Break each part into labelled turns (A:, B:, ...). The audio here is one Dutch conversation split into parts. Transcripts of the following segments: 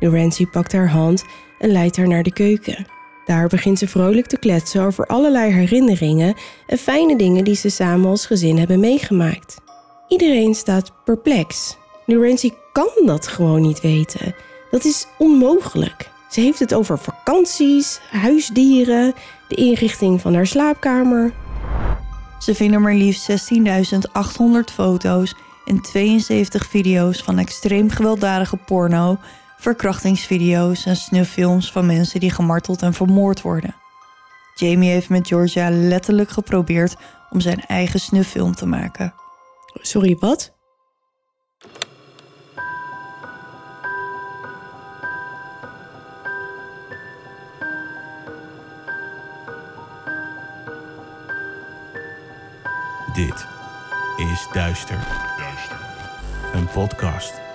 A: Lorenzi pakt haar hand en leidt haar naar de keuken. Daar begint ze vrolijk te kletsen over allerlei herinneringen en fijne dingen die ze samen als gezin hebben meegemaakt. Iedereen staat perplex. Lorenzi kan dat gewoon niet weten. Dat is onmogelijk. Ze heeft het over vakanties, huisdieren, de inrichting van haar slaapkamer.
B: Ze vinden maar liefst 16.800 foto's en 72 video's van extreem gewelddadige porno, verkrachtingsvideo's en snufffilms van mensen die gemarteld en vermoord worden. Jamie heeft met Georgia letterlijk geprobeerd om zijn eigen snufffilm te maken.
A: Sorry, wat?
C: Dit is Duister. Een podcast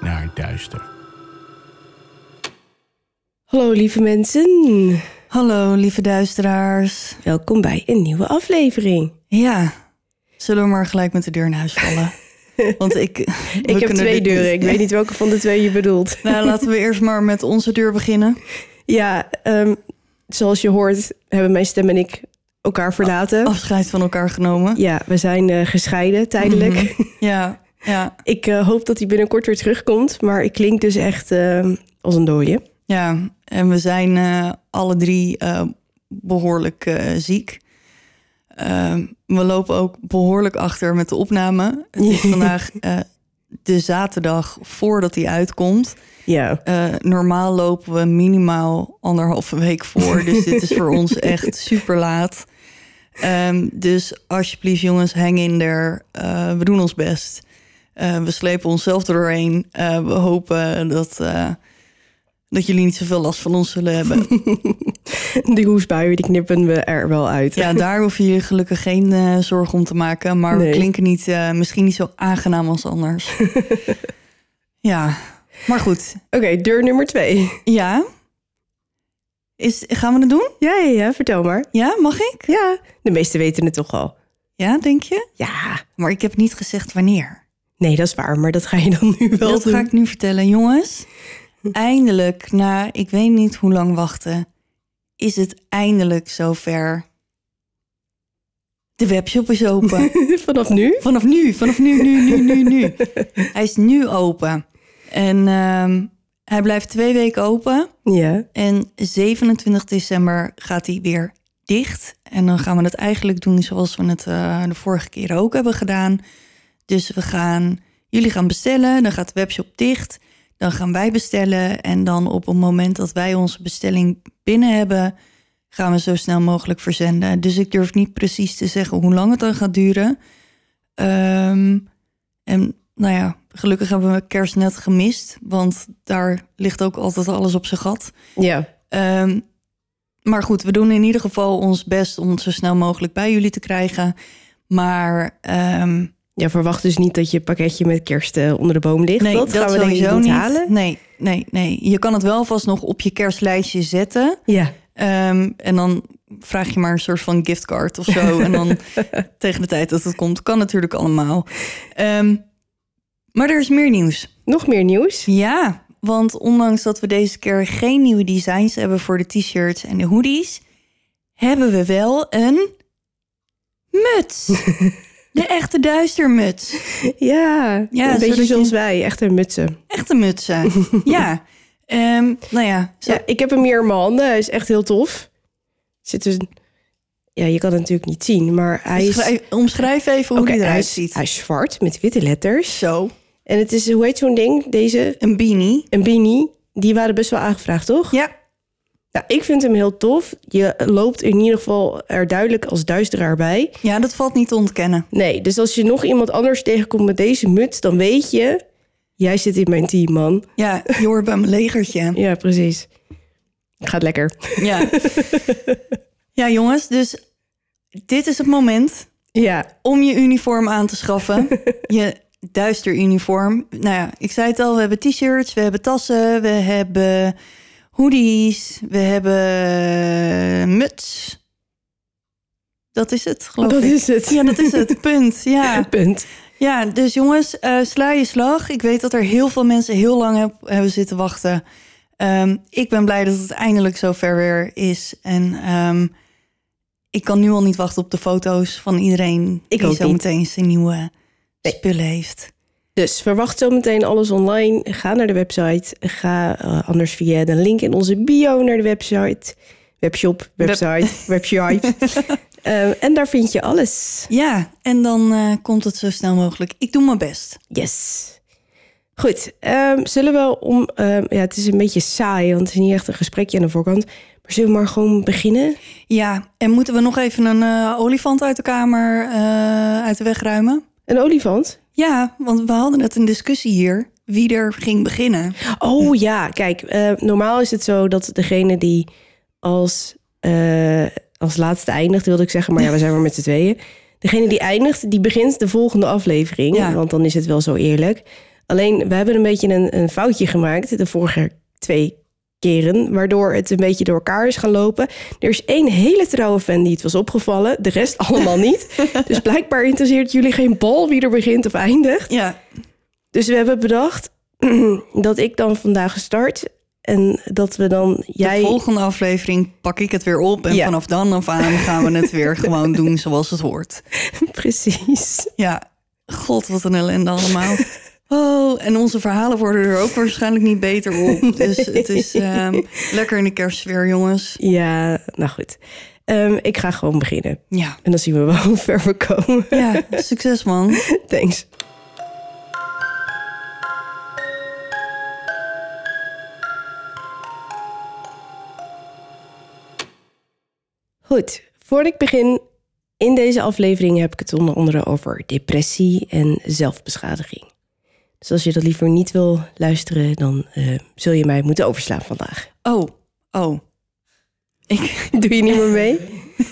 C: naar duister.
A: Hallo lieve mensen.
B: Hallo lieve duisteraars.
A: Welkom bij een nieuwe aflevering.
B: Ja, zullen we maar gelijk met de deur in huis vallen? Want ik,
A: Ik heb twee deuren. Ik weet niet welke van de twee je bedoelt.
B: Nou, laten we eerst maar met onze deur beginnen.
A: Ja, ehm, zoals je hoort hebben mijn stem en ik elkaar verlaten.
B: Afscheid van elkaar genomen.
A: Ja, we zijn eh, gescheiden tijdelijk.
B: Mhm. Ja, ja,
A: Ik eh, hoop dat hij binnenkort weer terugkomt, maar ik klink dus echt eh, als een dooie.
B: ja. En we zijn eh, alle drie eh, behoorlijk eh, ziek. Ehm, we lopen ook behoorlijk achter met de opname. Het is vandaag de zaterdag voordat hij uitkomt.
A: Ja,
B: normaal lopen we minimaal anderhalve week voor. Dus dit is voor ons echt super laat. Ehm, dus alsjeblieft jongens, hang in there. We doen ons best. Eh, we slepen onszelf er doorheen. Eh, we hopen dat, eh, dat jullie niet zoveel last van ons zullen hebben.
A: die hoesbuien die knippen we er wel uit.
B: ja, daar hoeven jullie gelukkig geen zorgen om te maken. Maar we klinken niet, misschien niet zo aangenaam als anders. ja, maar goed.
A: Oké, deur nummer twee.
B: Ja? Is, gaan we het doen?
A: Ja, ja, ja, vertel maar.
B: Ja, mag ik?
A: Ja, de meesten weten het toch al.
B: Ja, denk je?
A: Ja,
B: Maar ik heb niet gezegd wanneer.
A: Nee, dat is waar, maar dat ga je dan nu wel
B: dat
A: doen.
B: ga ik nu vertellen. Jongens, eindelijk, na ik weet niet hoe lang wachten, is het eindelijk zover. De webshop is open.
A: Vanaf nu?
B: vanaf nu, vanaf nu, nu, nu, nu, nu. Hij is nu open. En ehm, hij blijft twee weken open.
A: Ja.
B: En 27 december gaat hij weer dicht. En dan gaan we het eigenlijk doen zoals we het eh, de vorige keer ook hebben gedaan. Dus we gaan, jullie gaan bestellen, dan gaat de webshop dicht. Dan gaan wij bestellen. En dan op het moment dat wij onze bestelling binnen hebben, gaan we zo snel mogelijk verzenden. Dus ik durf niet precies te zeggen hoe lang het dan gaat duren. Ehm, en nou ja, gelukkig hebben we kerst net gemist. Want daar ligt ook altijd alles op zijn gat.
A: Ja.
B: Ehm, maar goed, we doen in ieder geval ons best om het zo snel mogelijk bij jullie te krijgen. Maar ehm,
A: Ja, verwacht dus niet dat je pakketje met kerst eh, onder de boom ligt.
B: nee,
A: dat, gaan we denk ik
B: sowieso
A: niet
B: niet.
A: halen.
B: Nee, nee, nee. Je kan het wel vast nog op je kerstlijstje zetten.
A: Ja.
B: Ehm, en dan vraag je maar een soort van giftcard of zo. en dan tegen de tijd dat het komt, kan natuurlijk allemaal. Ehm, maar er is meer nieuws.
A: Nog meer nieuws.
B: Ja, want ondanks dat we deze keer geen nieuwe designs hebben voor de t-shirts en de hoodies, hebben we wel een muts. De echte duistermuts.
A: Ja,
B: Ja,
A: een beetje
B: je-
A: zoals wij. Echt een mutsen.
B: Echte mutsen. ja. Ehm, nou ja, zo,
A: Ja, ik heb hem hier in mijn handen. Hij is echt heel tof. Zit dus... Ja, je kan het natuurlijk niet zien, maar hij is...
B: schrijf- omschrijf even hoe
A: hij,
B: eruit ziet.
A: hij is zwart met witte letters.
B: Zo,
A: En het is, hoe heet zo'n ding? Deze,
B: een beanie.
A: een beanie. Die waren best wel aangevraagd, toch?
B: Ja,
A: Nou, ik vind hem heel tof. Je loopt in ieder geval er duidelijk als duisteraar bij.
B: ja, dat valt niet te ontkennen.
A: Nee, dus als je nog iemand anders tegenkomt met deze muts, dan weet je... Jij zit in mijn team, man.
B: Ja, je hoort bij mijn legertje.
A: Ja, precies. Gaat lekker.
B: Ja. ja, jongens, dus dit is het moment
A: Ja,
B: om je uniform aan te schaffen. je duisteruniform. Nou ja, ik zei het al, we hebben t-shirts, we hebben tassen, we hebben hoodies, we hebben muts. Dat is het, geloof
A: dat
B: ik.
A: is het.
B: Ja, dat is het. Punt. Ja.
A: Punt.
B: Ja, dus jongens, eh, sla je slag. Ik weet dat er heel veel mensen heel lang heb- hebben zitten wachten. Ehm, ik ben blij dat het eindelijk zover weer is. En ehm, ik kan nu al niet wachten op de foto's van iedereen
A: Ik
B: die zo meteen zijn nieuwe
A: Nee.
B: spullen heeft.
A: Dus verwacht zometeen alles online. Ga naar de website. Ga eh, anders via de link in onze bio naar de website. Webshop, website, website. Ehm, en daar vind je alles.
B: Ja, en dan eh, komt het zo snel mogelijk. Ik doe mijn best.
A: Yes. Goed, ehm, zullen we om... ehm, ja, het is een beetje saai, want het is niet echt een gesprekje aan de voorkant. Maar zullen we maar gewoon beginnen?
B: Ja, en moeten we nog even een eh, olifant uit de kamer uit de weg ruimen?
A: Een olifant?
B: Ja, want we hadden net een discussie hier. Wie er ging beginnen.
A: Oh ja, kijk, eh, normaal is het zo dat degene die als, eh, als laatste eindigt, wilde ik zeggen, maar ja, we zijn maar met z'n tweeën. Degene die eindigt, die begint de volgende aflevering,
B: Ja.
A: want dan is het wel zo eerlijk. Alleen, we hebben een beetje een, een foutje gemaakt de vorige twee keren, waardoor het een beetje door elkaar is gaan lopen. Er is één hele trouwe fan die het was opgevallen, de rest allemaal niet. dus blijkbaar interesseert jullie geen bal wie er begint of eindigt.
B: Ja,
A: Dus we hebben bedacht dat ik dan vandaag start. En dat we dan jij.
B: De volgende aflevering pak ik het weer op. En
A: Ja.
B: vanaf dan af aan gaan we het weer gewoon doen zoals het hoort.
A: Precies.
B: Ja, god, wat een ellende allemaal. Oh, en onze verhalen worden er ook waarschijnlijk niet beter op. Dus het is ehm, lekker in de kerstsfeer, jongens.
A: Ja, nou goed. Ehm, ik ga gewoon beginnen.
B: Ja,
A: En dan zien we wel hoe ver we komen.
B: ja succes man.
A: Thanks. Goed, voordat ik begin in deze aflevering heb ik het onder andere over depressie en zelfbeschadiging. Dus als je dat liever niet wil luisteren, dan eh, zul je mij moeten overslaan vandaag.
B: Oh, oh. Ik,
A: Doe je niet meer mee?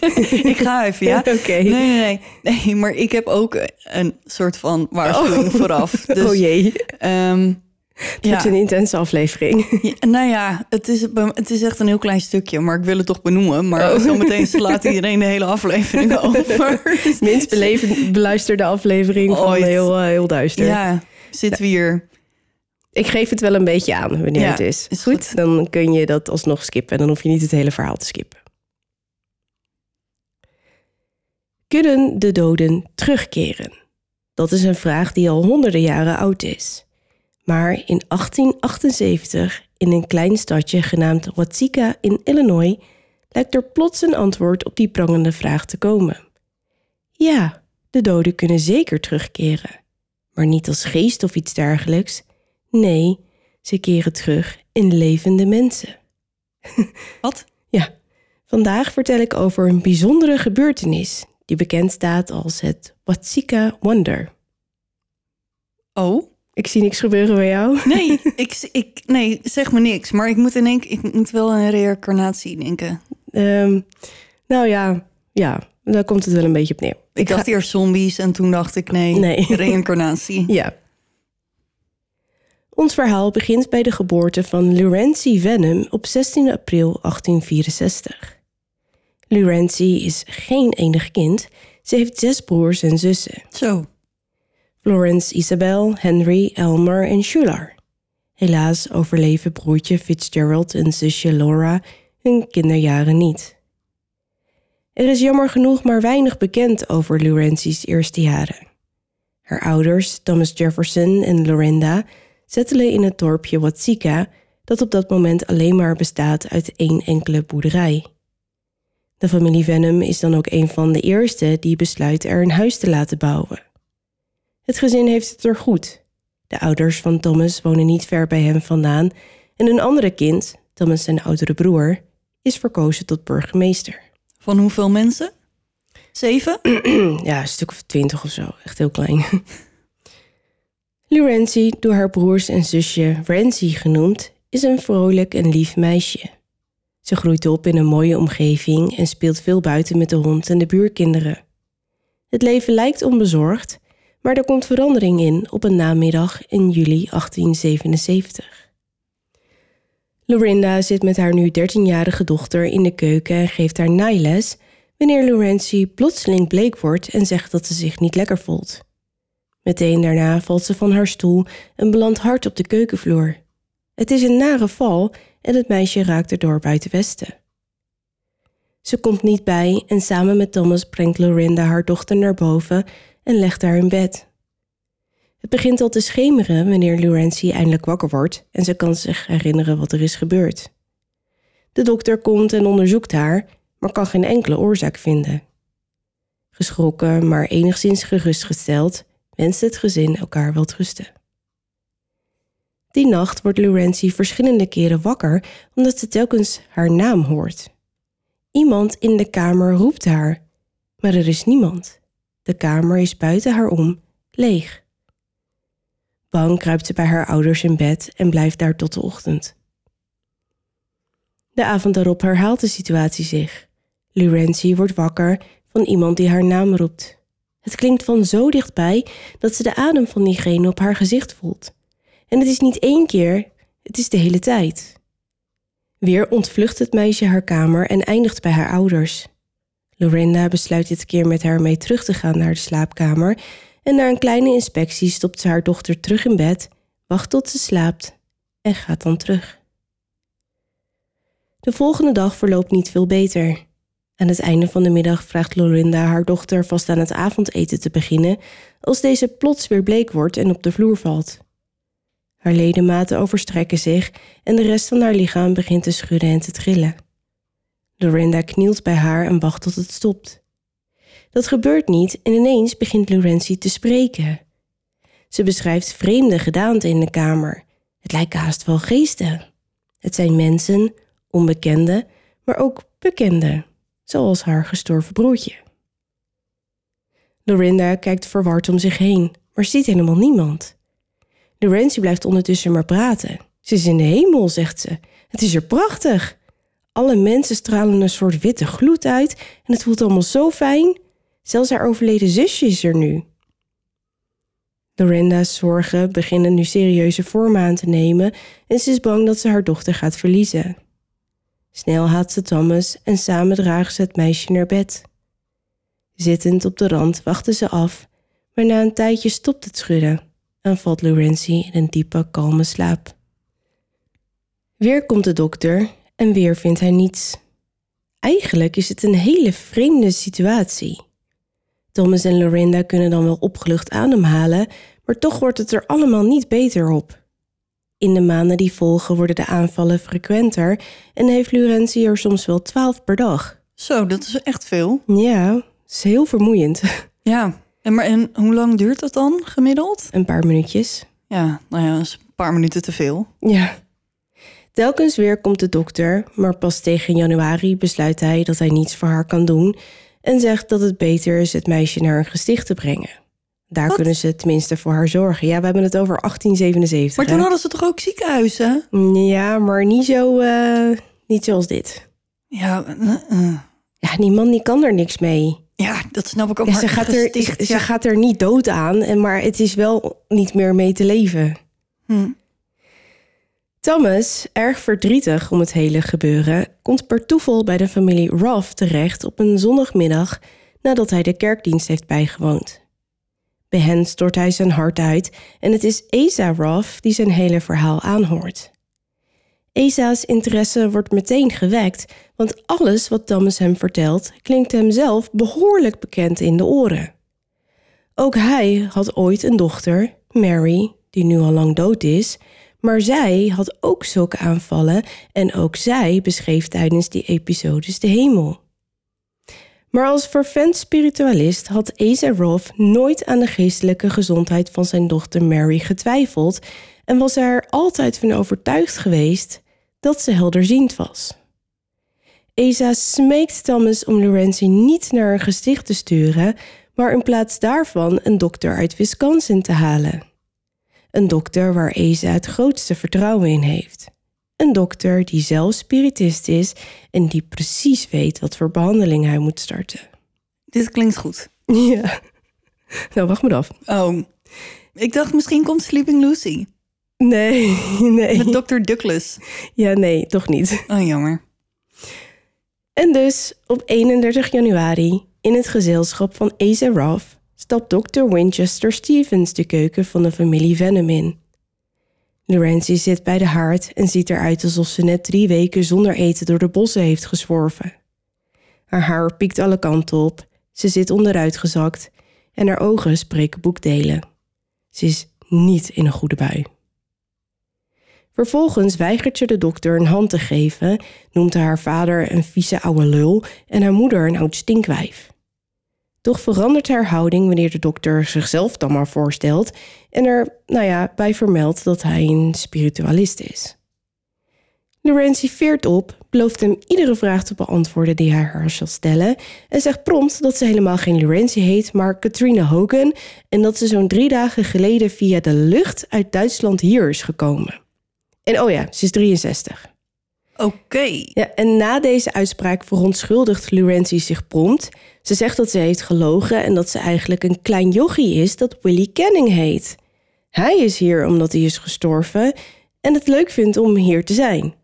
B: ik ga even, ja?
A: Oké.
B: Nee, nee, nee. Nee, maar ik heb ook een soort van waarschuwing vooraf. Dus,
A: oh jee,
B: ehm,
A: het
B: ja.
A: wordt een intense aflevering.
B: Ja, nou ja, het is, het is echt een heel klein stukje, maar ik wil het toch benoemen. Maar
A: Oh.
B: zometeen slaat iedereen de hele aflevering over.
A: Minst beluisterde aflevering van
B: Ooit.
A: heel, eh, heel duister.
B: Ja, zitten we hier.
A: Ik geef het wel een beetje aan wanneer
B: Ja,
A: het is.
B: is
A: goed,
B: goed.
A: dan kun je dat alsnog skippen. En dan hoef je niet het hele verhaal te skippen. Kunnen de doden terugkeren? Dat is een vraag die al honderden jaren oud is. Maar in 1878, in een klein stadje genaamd Watsika in Illinois, lijkt er plots een antwoord op die prangende vraag te komen. Ja, de doden kunnen zeker terugkeren. Maar niet als geest of iets dergelijks. Nee, ze keren terug in levende mensen.
B: Wat?
A: Ja, vandaag vertel ik over een bijzondere gebeurtenis die bekend staat als het Watsika Wonder.
B: Oh?
A: Ik zie niks gebeuren bij jou.
B: Nee, ik, ik, nee, zeg me niks. Maar ik moet, in één, ik moet wel aan een reïncarnatie denken.
A: Ehm, nou ja, ja, daar komt het wel een beetje op neer.
B: Ik dacht
A: ga-
B: eerst zombies en toen dacht ik nee,
A: Nee.
B: reïncarnatie.
A: Ja. Ons verhaal begint bij de geboorte van Lurency Venom op 16 april 1864. Lurency is geen enig kind. Ze heeft zes broers en zussen.
B: Zo,
A: Florence, Isabel, Henry, Elmer en Schular. Helaas overleven broertje Fitzgerald en zusje Laura hun kinderjaren niet. Er is jammer genoeg maar weinig bekend over Lurency's eerste jaren. Haar ouders, Thomas Jefferson en Lorinda, settelen in het dorpje Watsika, dat op dat moment alleen maar bestaat uit één enkele boerderij. De familie Venom is dan ook een van de eerste die besluit er een huis te laten bouwen. Het gezin heeft het er goed. De ouders van Thomas wonen niet ver bij hem vandaan en een andere kind, Thomas zijn oudere broer, is verkozen tot burgemeester.
B: Van hoeveel mensen? Zeven?
A: ja, een stuk of twintig of zo, echt heel klein. Lurency, door haar broers en zusje Rancy genoemd, is een vrolijk en lief meisje. Ze groeit op in een mooie omgeving en speelt veel buiten met de hond en de buurkinderen. Het leven lijkt onbezorgd, maar er komt verandering in op een namiddag in juli 1877. Lorinda zit met haar nu 13-jarige dochter in de keuken en geeft haar naailes wanneer Laurentie plotseling bleek wordt en zegt dat ze zich niet lekker voelt. Meteen daarna valt ze van haar stoel en belandt hard op de keukenvloer. Het is een nare val en het meisje raakt erdoor buiten westen. Ze komt niet bij en samen met Thomas brengt Lorinda haar dochter naar boven en legt haar in bed. Het begint al te schemeren wanneer Laurentie eindelijk wakker wordt en ze kan zich herinneren wat er is gebeurd. De dokter komt en onderzoekt haar, maar kan geen enkele oorzaak vinden. Geschrokken, maar enigszins gerustgesteld, wenst het gezin elkaar wel rusten. Die nacht wordt Laurentie verschillende keren wakker omdat ze telkens haar naam hoort. Iemand in de kamer roept haar, maar er is niemand. De kamer is buiten haar om, leeg. Bang kruipt ze bij haar ouders in bed en blijft daar tot de ochtend. De avond daarop herhaalt de situatie zich. Laurentie wordt wakker van iemand die haar naam roept. Het klinkt van zo dichtbij dat ze de adem van diegene op haar gezicht voelt. En het is niet één keer, het is de hele tijd. Weer ontvlucht het meisje haar kamer en eindigt bij haar ouders. Lorinda besluit dit keer met haar mee terug te gaan naar de slaapkamer en na een kleine inspectie stopt ze haar dochter terug in bed, wacht tot ze slaapt en gaat dan terug. De volgende dag verloopt niet veel beter. Aan het einde van de middag vraagt Lorinda haar dochter vast aan het avondeten te beginnen, als deze plots weer bleek wordt en op de vloer valt. Haar ledematen overstrekken zich en de rest van haar lichaam begint te schudden en te trillen. Lorinda knielt bij haar en wacht tot het stopt. Dat gebeurt niet en ineens begint Laurentie te spreken. Ze beschrijft vreemde gedaanten in de kamer. Het lijken haast wel geesten. Het zijn mensen, onbekende, maar ook bekende, zoals haar gestorven broertje. Lorinda kijkt verward om zich heen, maar ziet helemaal niemand. Laurentie blijft ondertussen maar praten. Ze is in de hemel, zegt ze. Het is er prachtig. Alle mensen stralen een soort witte gloed uit en het voelt allemaal zo fijn. Zelfs haar overleden zusje is er nu. Lorenda's zorgen beginnen nu serieuze vorm aan te nemen en ze is bang dat ze haar dochter gaat verliezen. Snel haalt ze Thomas en samen dragen ze het meisje naar bed. Zittend op de rand wachten ze af, maar na een tijdje stopt het schudden en valt Laurentie in een diepe, kalme slaap. Weer komt de dokter en weer vindt hij niets. Eigenlijk is het een hele vreemde situatie. Thomas en Lorinda kunnen dan wel opgelucht ademhalen, maar toch wordt het er allemaal niet beter op. In de maanden die volgen worden de aanvallen frequenter en heeft Laurentie er soms wel twaalf per dag.
B: Zo, dat is echt veel.
A: Ja, het is heel vermoeiend.
B: Ja, en, maar en hoe lang duurt dat dan gemiddeld?
A: Een paar minuutjes.
B: Ja, nou ja, dat is een paar minuten te veel.
A: Ja. Telkens weer komt de dokter, maar pas tegen januari besluit hij dat hij niets voor haar kan doen en zegt dat het beter is het meisje naar een gesticht te brengen. Daar
B: Wat?
A: kunnen ze tenminste voor haar zorgen. Ja, we hebben het over 1877.
B: Maar toen
A: hè?
B: hadden ze toch ook ziekenhuizen?
A: Ja, maar niet zo, eh, niet zoals dit.
B: Ja, eh, eh.
A: Ja, die man die kan er niks mee.
B: ja dat snap ik ook.
A: Ja,
B: maar
A: ze, gaat er,
B: gesticht,
A: ze
B: ja.
A: gaat er niet dood aan, en maar het is wel niet meer mee te leven.
B: Hm.
A: Thomas, erg verdrietig om het hele gebeuren, komt per toeval bij de familie Ruff terecht op een zondagmiddag nadat hij de kerkdienst heeft bijgewoond. Bij hen stort hij zijn hart uit en het is Asa Ruff die zijn hele verhaal aanhoort. Asa's interesse wordt meteen gewekt, want alles wat Thomas hem vertelt klinkt hem zelf behoorlijk bekend in de oren. Ook hij had ooit een dochter, Mary, die nu al lang dood is, maar zij had ook zulke aanvallen en ook zij beschreef tijdens die episodes de hemel. Maar als vervent spiritualist had Asa Rolf nooit aan de geestelijke gezondheid van zijn dochter Mary getwijfeld en was er altijd van overtuigd geweest dat ze helderziend was. Asa smeekt Thomas om Laurentie niet naar een gesticht te sturen, maar in plaats daarvan een dokter uit Wisconsin te halen. Een dokter waar Esa het grootste vertrouwen in heeft. Een dokter die zelf spiritist is en die precies weet wat voor behandeling hij moet starten.
B: Dit klinkt goed.
A: Ja. Nou, wacht maar af.
B: Oh, ik dacht misschien komt Sleeping Lucy.
A: Nee, nee.
B: Met Dr. Douglas.
A: Ja, nee, toch niet.
B: Oh, jammer.
A: En dus op 31 januari, in het gezelschap van Asa Ruff, stapt Dr. Winchester Stevens de keuken van de familie Venom in. Lorenzi zit bij de haard en ziet eruit alsof ze net drie weken zonder eten door de bossen heeft gezworven. Haar haar piekt alle kanten op, ze zit onderuitgezakt en haar ogen spreken boekdelen. Ze is niet in een goede bui. Vervolgens weigert ze de dokter een hand te geven, noemt haar vader een vieze oude lul en haar moeder een oud stinkwijf. Toch verandert haar houding wanneer de dokter zichzelf dan maar voorstelt en er, nou ja, bij vermeldt dat hij een spiritualist is. Lorenzi veert op, belooft hem iedere vraag te beantwoorden die hij haar zal stellen en zegt prompt dat ze helemaal geen Lorenzi heet, maar Katrina Hogan en dat ze zo'n drie dagen geleden via de lucht uit Duitsland hier is gekomen. En oh ja, ze is 63.
B: Oké.
A: Ja, en na deze uitspraak verontschuldigt Lorenzi zich prompt. Ze zegt dat ze heeft gelogen en dat ze eigenlijk een klein jochie is dat Willie Canning heet. Hij is hier omdat hij is gestorven en het leuk vindt om hier te zijn.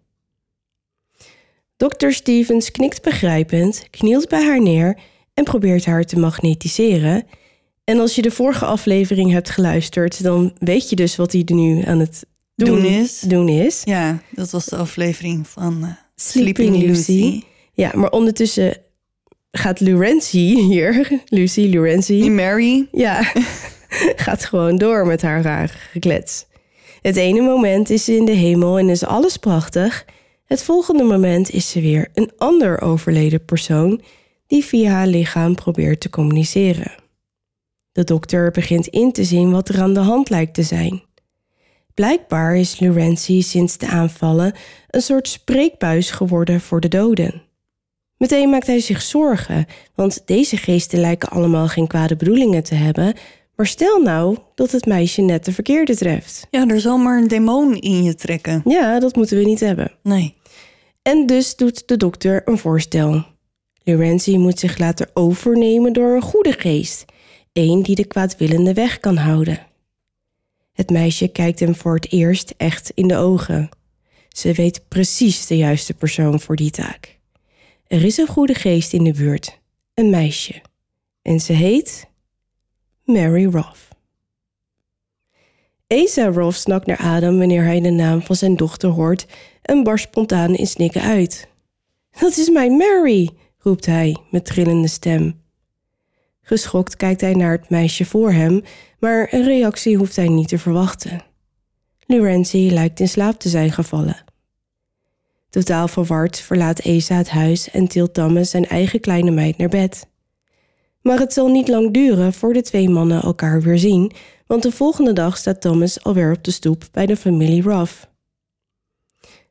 A: Dr. Stevens knikt begrijpend, knielt bij haar neer en probeert haar te magnetiseren. En als je de vorige aflevering hebt geluisterd, dan weet je dus wat hij er nu aan het doen,
B: Doen is.
A: Doen is.
B: Ja, dat was de aflevering van eh,
A: Sleeping Lucy. Ja, maar ondertussen gaat Lurenzi hier, Lucy Lurenzi,
B: Mary.
A: ja, gaat gewoon door met haar rare geklets. Het ene moment is ze in de hemel en is alles prachtig. Het volgende moment is ze weer een ander overleden persoon die via haar lichaam probeert te communiceren. De dokter begint in te zien wat er aan de hand lijkt te zijn. Blijkbaar is Lorenzi sinds de aanvallen een soort spreekbuis geworden voor de doden. Meteen maakt hij zich zorgen, want deze geesten lijken allemaal geen kwade bedoelingen te hebben. Maar stel nou dat het meisje net de verkeerde treft.
B: Ja, er zal maar een demon in je trekken.
A: Ja, dat moeten we niet hebben.
B: Nee.
A: En dus doet de dokter een voorstel. Lorenzi moet zich laten overnemen door een goede geest, één die de kwaadwillende weg kan houden. Het meisje kijkt hem voor het eerst echt in de ogen. Ze weet precies de juiste persoon voor die taak. Er is een goede geest in de buurt, een meisje. En ze heet Mary Roth. Asa Roth snakt naar adem wanneer hij de naam van zijn dochter hoort en barst spontaan in snikken uit. Dat is mijn Mary, roept hij met trillende stem. Geschokt kijkt hij naar het meisje voor hem, maar een reactie hoeft hij niet te verwachten. Lorenzi lijkt in slaap te zijn gevallen. Totaal verward verlaat Esa het huis en tilt Thomas zijn eigen kleine meid naar bed. Maar het zal niet lang duren voor de twee mannen elkaar weer zien, want de volgende dag staat Thomas alweer op de stoep bij de familie Ruff.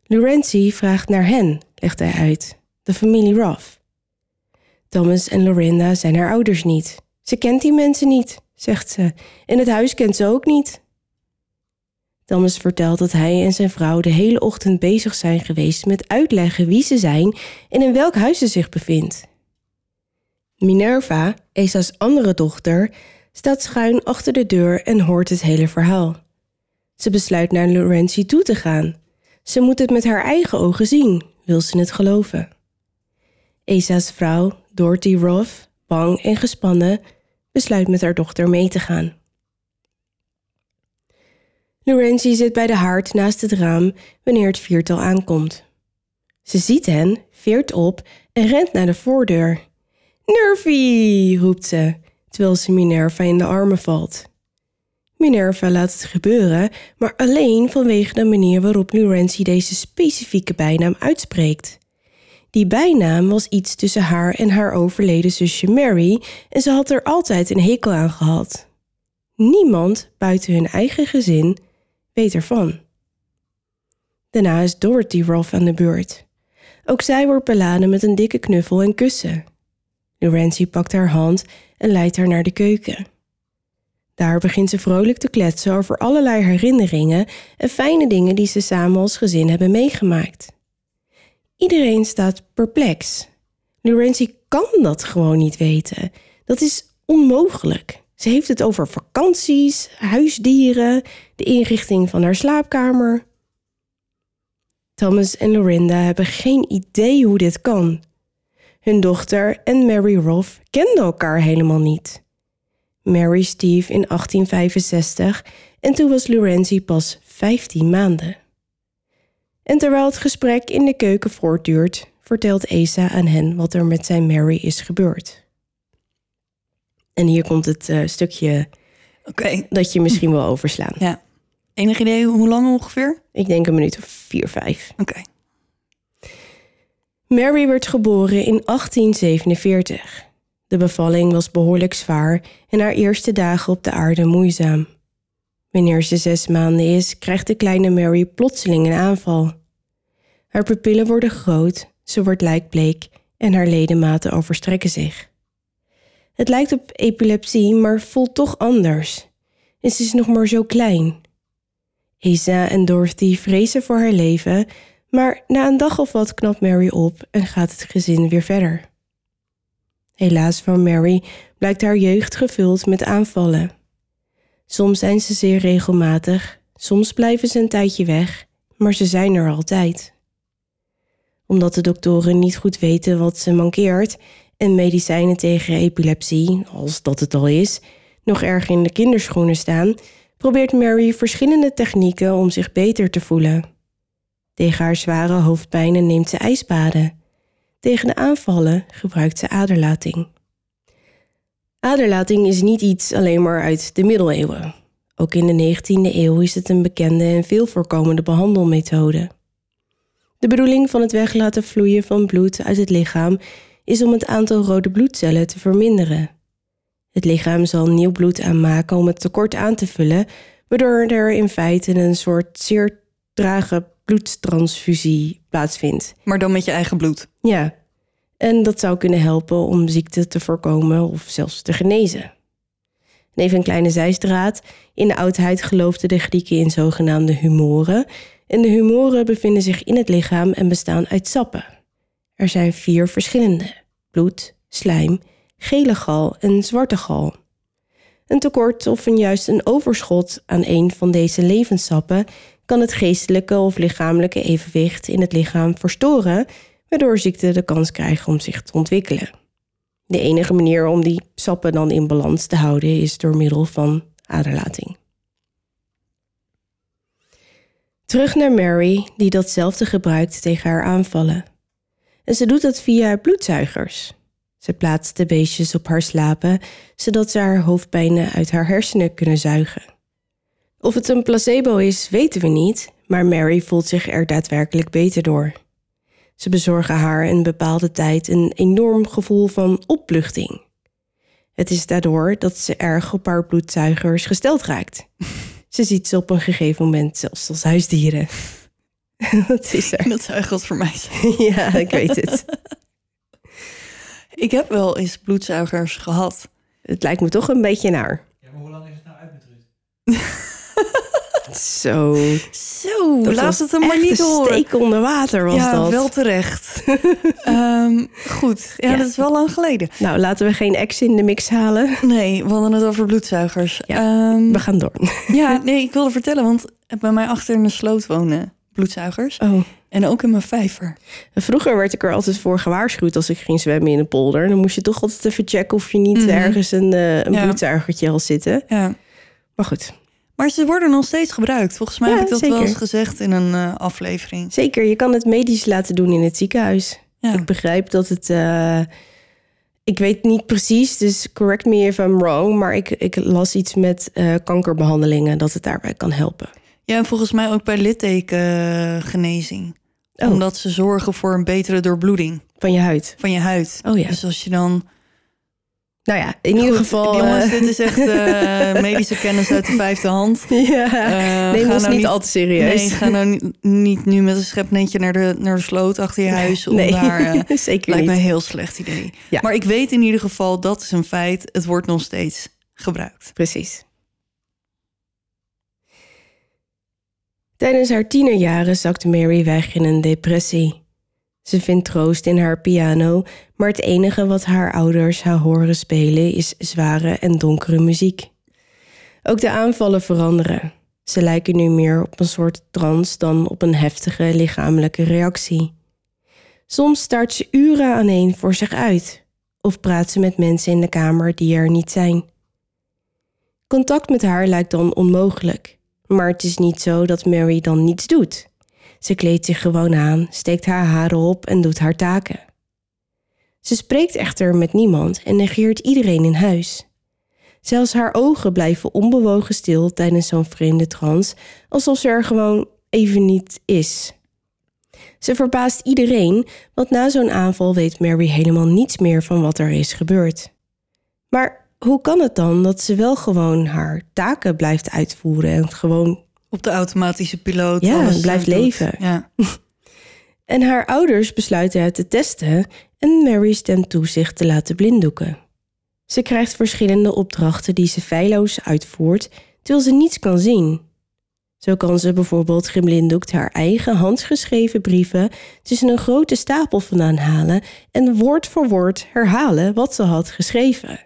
A: Lorenzi vraagt naar hen, legt hij uit, de familie Ruff. Thomas en Lorinda zijn haar ouders niet. Ze kent die mensen niet, zegt ze, en het huis kent ze ook niet. Thomas vertelt dat hij en zijn vrouw de hele ochtend bezig zijn geweest met uitleggen wie ze zijn en in welk huis ze zich bevindt. Minerva, Esa's andere dochter, staat schuin achter de deur en hoort het hele verhaal. Ze besluit naar Lorenzi toe te gaan. Ze moet het met haar eigen ogen zien, wil ze het geloven. Esa's vrouw, Dorothy Roth, bang en gespannen, besluit met haar dochter mee te gaan. Lorenzi zit bij de haard naast het raam wanneer het viertal aankomt. Ze ziet hen, veert op en rent naar de voordeur. Nervy, roept ze, terwijl ze Minerva in de armen valt. Minerva laat het gebeuren, maar alleen vanwege de manier waarop Lorenzi deze specifieke bijnaam uitspreekt. Die bijnaam was iets tussen haar en haar overleden zusje Mary en ze had er altijd een hekel aan gehad. Niemand buiten hun eigen gezin weet ervan. Daarna is Dorothy Rolf aan de beurt. Ook zij wordt beladen met een dikke knuffel en kussen. Lorenzi pakt haar hand en leidt haar naar de keuken. Daar begint ze vrolijk te kletsen over allerlei herinneringen en fijne dingen die ze samen als gezin hebben meegemaakt. Iedereen staat perplex. Lorenzi kan dat gewoon niet weten. Dat is onmogelijk. Ze heeft het over vakanties, huisdieren, de inrichting van haar slaapkamer. Thomas en Lorinda hebben geen idee hoe dit kan. Hun dochter en Mary Rolfe kenden elkaar helemaal niet. Mary Steve in 1865 en toen was Lorenzi pas 15 maanden. En terwijl het gesprek in de keuken voortduurt, vertelt Asa aan hen wat er met zijn Mary is gebeurd. En hier komt het uh, stukje dat je misschien wil overslaan.
B: Ja. Enig idee hoe lang ongeveer?
A: Ik denk een minuut of vier, vijf.
B: Oké.
A: Mary werd geboren in 1847. De bevalling was behoorlijk zwaar en haar eerste dagen op de aarde moeizaam. Wanneer ze zes maanden is, krijgt de kleine Mary plotseling een aanval. Haar pupillen worden groot, ze wordt lijkbleek en haar ledematen overstrekken zich. Het lijkt op epilepsie, maar voelt toch anders. En ze is nog maar zo klein. Isa en Dorothy vrezen voor haar leven, maar na een dag of wat knapt Mary op en gaat het gezin weer verder. Helaas voor Mary blijkt haar jeugd gevuld met aanvallen. Soms zijn ze zeer regelmatig, soms blijven ze een tijdje weg, maar ze zijn er altijd. Omdat de doktoren niet goed weten wat ze mankeert en medicijnen tegen epilepsie, als dat het al is, nog erg in de kinderschoenen staan, probeert Mary verschillende technieken om zich beter te voelen. Tegen haar zware hoofdpijnen neemt ze ijsbaden. Tegen de aanvallen gebruikt ze aderlating. Aderlating is niet iets alleen maar uit de middeleeuwen. Ook in de 19e eeuw is het een bekende en veel voorkomende behandelmethode. De bedoeling van het weglaten vloeien van bloed uit het lichaam is om het aantal rode bloedcellen te verminderen. Het lichaam zal nieuw bloed aanmaken om het tekort aan te vullen, waardoor er in feite een soort zeer trage bloedtransfusie plaatsvindt.
B: Maar dan met je eigen bloed.
A: Ja, en dat zou kunnen helpen om ziekte te voorkomen of zelfs te genezen. En even een kleine zijstraat. In de oudheid geloofden de Grieken in zogenaamde humoren. En de humoren bevinden zich in het lichaam en bestaan uit sappen. Er zijn vier verschillende: bloed, slijm, gele gal en zwarte gal. Een tekort of een juist een overschot aan een van deze levenssappen kan het geestelijke of lichamelijke evenwicht in het lichaam verstoren, waardoor ziekten de kans krijgen om zich te ontwikkelen. De enige manier om die sappen dan in balans te houden is door middel van aderlating. Terug naar Mary, die datzelfde gebruikt tegen haar aanvallen. En ze doet dat via bloedzuigers. Ze plaatst de beestjes op haar slapen, zodat ze haar hoofdpijnen uit haar hersenen kunnen zuigen. Of het een placebo is, weten we niet, maar Mary voelt zich er daadwerkelijk beter door. Ze bezorgen haar een bepaalde tijd een enorm gevoel van opluchting. Het is daardoor dat ze erg op haar bloedzuigers gesteld raakt. Ze ziet ze op een gegeven moment zelfs als huisdieren. Wat is er?
B: Dat zou wat voor mij zijn.
A: Ja, ik weet het.
B: Ik heb wel eens bloedzuigers gehad.
A: Het lijkt me toch een beetje naar.
C: Ja, maar hoe lang is het nou uit met Ruud?
A: Zo.
B: Zo,
A: Dat
B: laat het hem maar niet
A: een
B: horen.
A: steek onder water was
B: ja,
A: dat.
B: wel terecht. Ehm, goed, ja,
A: Ja.
B: dat is wel lang geleden.
A: Nou, laten we geen ex in de mix halen.
B: Nee, we hadden het over bloedzuigers.
A: Ja.
B: Ehm,
A: We gaan door.
B: ja, nee, ik wilde vertellen, want bij mij achter in de sloot wonen bloedzuigers.
A: Oh.
B: En ook in mijn vijver.
A: Vroeger werd ik er altijd voor gewaarschuwd als ik ging zwemmen in een polder. Dan moest je toch altijd even checken of je niet
B: Mhm.
A: ergens een, eh, een
B: Ja.
A: bloedzuigertje had zitten.
B: Ja.
A: Maar goed,
B: Maar ze worden nog steeds gebruikt. Volgens mij
A: Ja,
B: heb ik dat wel eens gezegd in een eh, aflevering.
A: zeker. Je kan het medisch laten doen in het ziekenhuis.
B: Ja.
A: Ik begrijp dat het. eh, ik weet niet precies, dus correct me if I'm wrong. Maar ik, ik las iets met eh, kankerbehandelingen dat het daarbij kan helpen.
B: ja, en volgens mij ook bij littekengenezing.
A: Oh.
B: Omdat ze zorgen voor een betere doorbloeding
A: Van je huid.
B: van je huid.
A: Oh ja.
B: Dus als je dan...
A: Nou ja, in ieder
B: Goed,
A: geval.
B: Jongens,
A: eh,
B: dit is echt eh, medische kennis uit de vijfde hand.
A: Ja,
B: eh, uh,
A: neem
B: nou
A: niet al te serieus.
B: Nee, ga nou niet, nu met een schepnetje naar de, naar de sloot achter je huis. Om
A: nee,
B: daar,
A: zeker
B: lijkt me een heel slecht idee.
A: Ja.
B: Maar ik weet in ieder geval, dat is een feit. Het wordt nog steeds gebruikt.
A: Precies. Tijdens haar tienerjaren zakte Mary weg in een depressie. Ze vindt troost in haar piano, maar het enige wat haar ouders haar horen spelen is zware en donkere muziek. Ook de aanvallen veranderen. Ze lijken nu meer op een soort trance dan op een heftige lichamelijke reactie. Soms staart ze uren aaneen voor zich uit of praat ze met mensen in de kamer die er niet zijn. Contact met haar lijkt dan onmogelijk, maar het is niet zo dat Mary dan niets doet. Ze kleedt zich gewoon aan, steekt haar haren op en doet haar taken. Ze spreekt echter met niemand en negeert iedereen in huis. Zelfs haar ogen blijven onbewogen stil tijdens zo'n vreemde trance, alsof ze er gewoon even niet is. Ze verbaast iedereen, want na zo'n aanval weet Mary helemaal niets meer van wat er is gebeurd. Maar hoe kan het dan dat ze wel gewoon haar taken blijft uitvoeren en gewoon
B: Op de automatische piloot.
A: Ja,
B: alles
A: blijft
B: doet.
A: leven.
B: Ja.
A: En haar ouders besluiten het te testen en Mary stemt toe zich te laten blinddoeken. Ze krijgt verschillende opdrachten die ze feilloos uitvoert, terwijl ze niets kan zien. Zo kan ze bijvoorbeeld geblinddoekt haar eigen handgeschreven brieven tussen een grote stapel vandaan halen en woord voor woord herhalen wat ze had geschreven.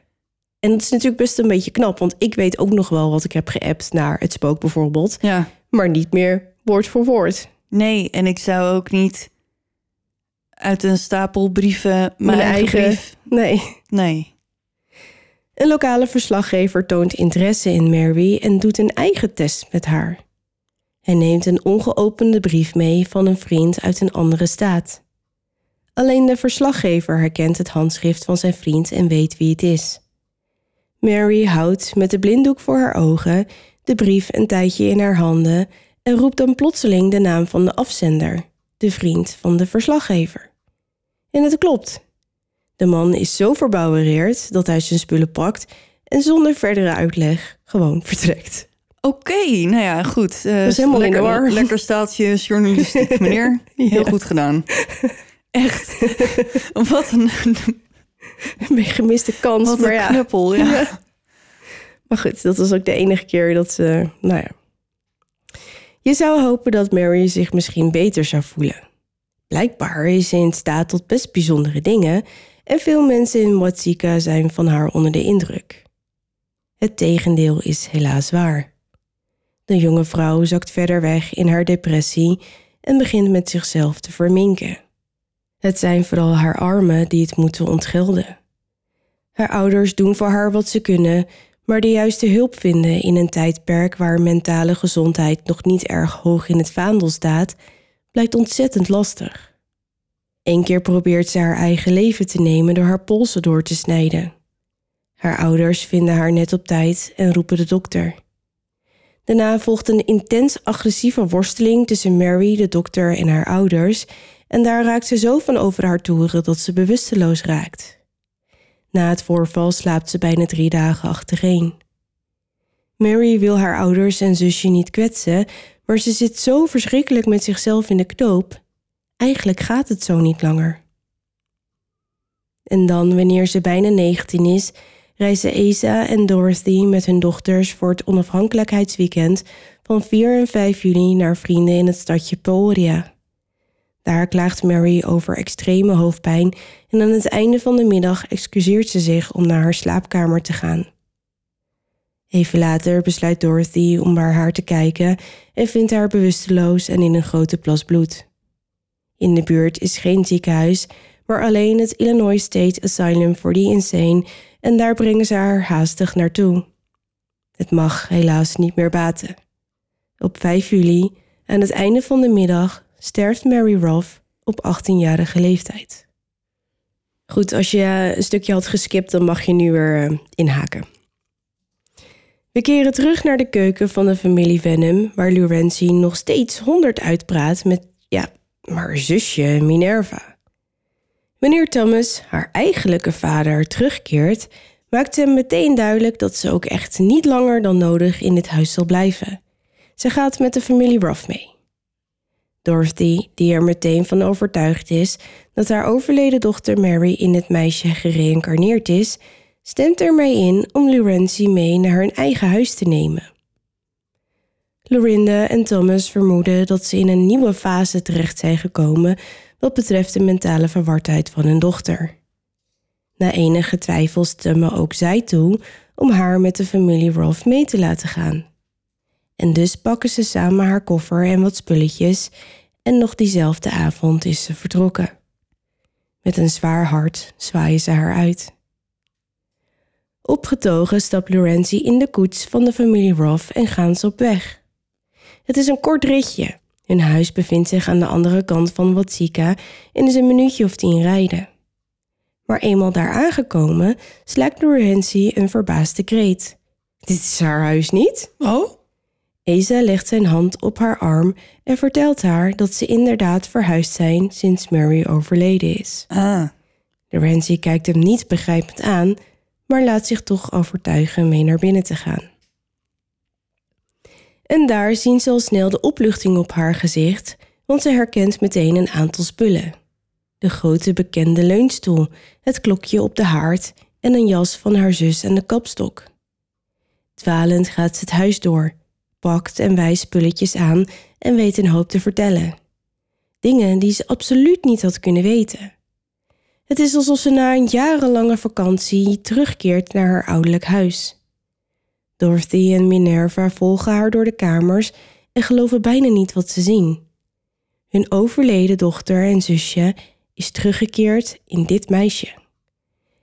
A: En dat is natuurlijk best een beetje knap, want ik weet ook nog wel wat ik heb geappt naar het spook bijvoorbeeld,
B: ja.
A: maar niet meer woord voor woord.
B: Nee, en ik zou ook niet uit een stapel brieven mijn,
A: Mijn
B: eigen,
A: eigen-
B: brief...
A: Nee.
B: Nee.
A: Een lokale verslaggever toont interesse in Mary en doet een eigen test met haar. Hij neemt een ongeopende brief mee van een vriend uit een andere staat. Alleen de verslaggever herkent het handschrift van zijn vriend en weet wie het is. Mary houdt met de blinddoek voor haar ogen de brief een tijdje in haar handen en roept dan plotseling de naam van de afzender, de vriend van de verslaggever. En het klopt. De man is zo verbouwereerd dat hij zijn spullen pakt en zonder verdere uitleg gewoon vertrekt.
B: Oké, nou ja, goed. Eh,
A: is helemaal in de
B: lekker,
A: war.
B: lekker staaltje journalistiek, meneer. Heel goed gedaan. Echt. Wat een,
A: Een gemiste kans,
B: wat
A: maar
B: een
A: ja.
B: knuppel. Ja.
A: Maar goed, dat was ook de enige keer dat ze, nou ja. Je zou hopen dat Mary zich misschien beter zou voelen. Blijkbaar is ze in staat tot best bijzondere dingen en veel mensen in Watsika zijn van haar onder de indruk. Het tegendeel is helaas waar. De jonge vrouw zakt verder weg in haar depressie en begint met zichzelf te verminken. Het zijn vooral haar armen die het moeten ontgelden. Haar ouders doen voor haar wat ze kunnen, maar de juiste hulp vinden in een tijdperk waar mentale gezondheid nog niet erg hoog in het vaandel staat, blijkt ontzettend lastig. Eén keer probeert ze haar eigen leven te nemen door haar polsen door te snijden. Haar ouders vinden haar net op tijd en roepen de dokter. Daarna volgt een intens agressieve worsteling tussen Mary, de dokter en haar ouders, en daar raakt ze zo van over haar toeren dat ze bewusteloos raakt. Na het voorval slaapt ze bijna drie dagen achtereen. Mary wil haar ouders en zusje niet kwetsen, maar ze zit zo verschrikkelijk met zichzelf in de knoop. Eigenlijk gaat het zo niet langer. En dan, wanneer ze bijna 19 is, reizen Asa en Dorothy met hun dochters voor het onafhankelijkheidsweekend van 4 en 5 juli naar vrienden in het stadje Peoria. Daar klaagt Mary over extreme hoofdpijn en aan het einde van de middag excuseert ze zich om naar haar slaapkamer te gaan. Even later besluit Dorothy om bij haar te kijken en vindt haar bewusteloos en in een grote plas bloed. In de buurt is geen ziekenhuis, maar alleen het Illinois State Asylum for the Insane en daar brengen ze haar haastig naartoe. Het mag helaas niet meer baten. Op 5 juli, aan het einde van de middag, sterft Mary Roth op 18-jarige leeftijd. Goed, als je een stukje had geskipt, dan mag je nu weer eh, inhaken. We keren terug naar de keuken van de familie Venom, waar Lurency nog steeds honderd uitpraat met, ja, haar zusje Minerva. Wanneer Thomas, haar eigenlijke vader, terugkeert, maakt hem meteen duidelijk dat ze ook echt niet langer dan nodig in dit huis zal blijven. Ze gaat met de familie Ruff mee. Dorothy, die er meteen van overtuigd is dat haar overleden dochter Mary in het meisje gereïncarneerd is, stemt ermee in om Lurency mee naar hun eigen huis te nemen. Lorinda en Thomas vermoeden dat ze in een nieuwe fase terecht zijn gekomen wat betreft de mentale verwardheid van hun dochter. Na enige twijfel stemmen ook zij toe om haar met de familie Rolf mee te laten gaan. En dus pakken ze samen haar koffer en wat spulletjes en nog diezelfde avond is ze vertrokken. Met een zwaar hart zwaaien ze haar uit. Opgetogen stapt Lorenzi in de koets van de familie Roth en gaan ze op weg. Het is een kort ritje. Hun huis bevindt zich aan de andere kant van Watsika en is een minuutje of tien rijden. Maar eenmaal daar aangekomen, slaakt Lorenzi een verbaasde kreet. Dit is haar huis niet?
B: Oh?
A: Eza legt zijn hand op haar arm en vertelt haar dat ze inderdaad verhuisd zijn sinds Mary overleden is.
B: Ah.
A: Lorenzi kijkt hem niet begrijpend aan, maar laat zich toch overtuigen mee naar binnen te gaan. En daar zien ze al snel de opluchting op haar gezicht, want ze herkent meteen een aantal spullen. De grote bekende leunstoel, het klokje op de haard en een jas van haar zus en de kapstok. Dwalend gaat ze het huis door, pakt en wijst spulletjes aan en weet een hoop te vertellen. Dingen die ze absoluut niet had kunnen weten. Het is alsof ze na een jarenlange vakantie terugkeert naar haar ouderlijk huis. Dorothy en Minerva volgen haar door de kamers en geloven bijna niet wat ze zien. Hun overleden dochter en zusje is teruggekeerd in dit meisje.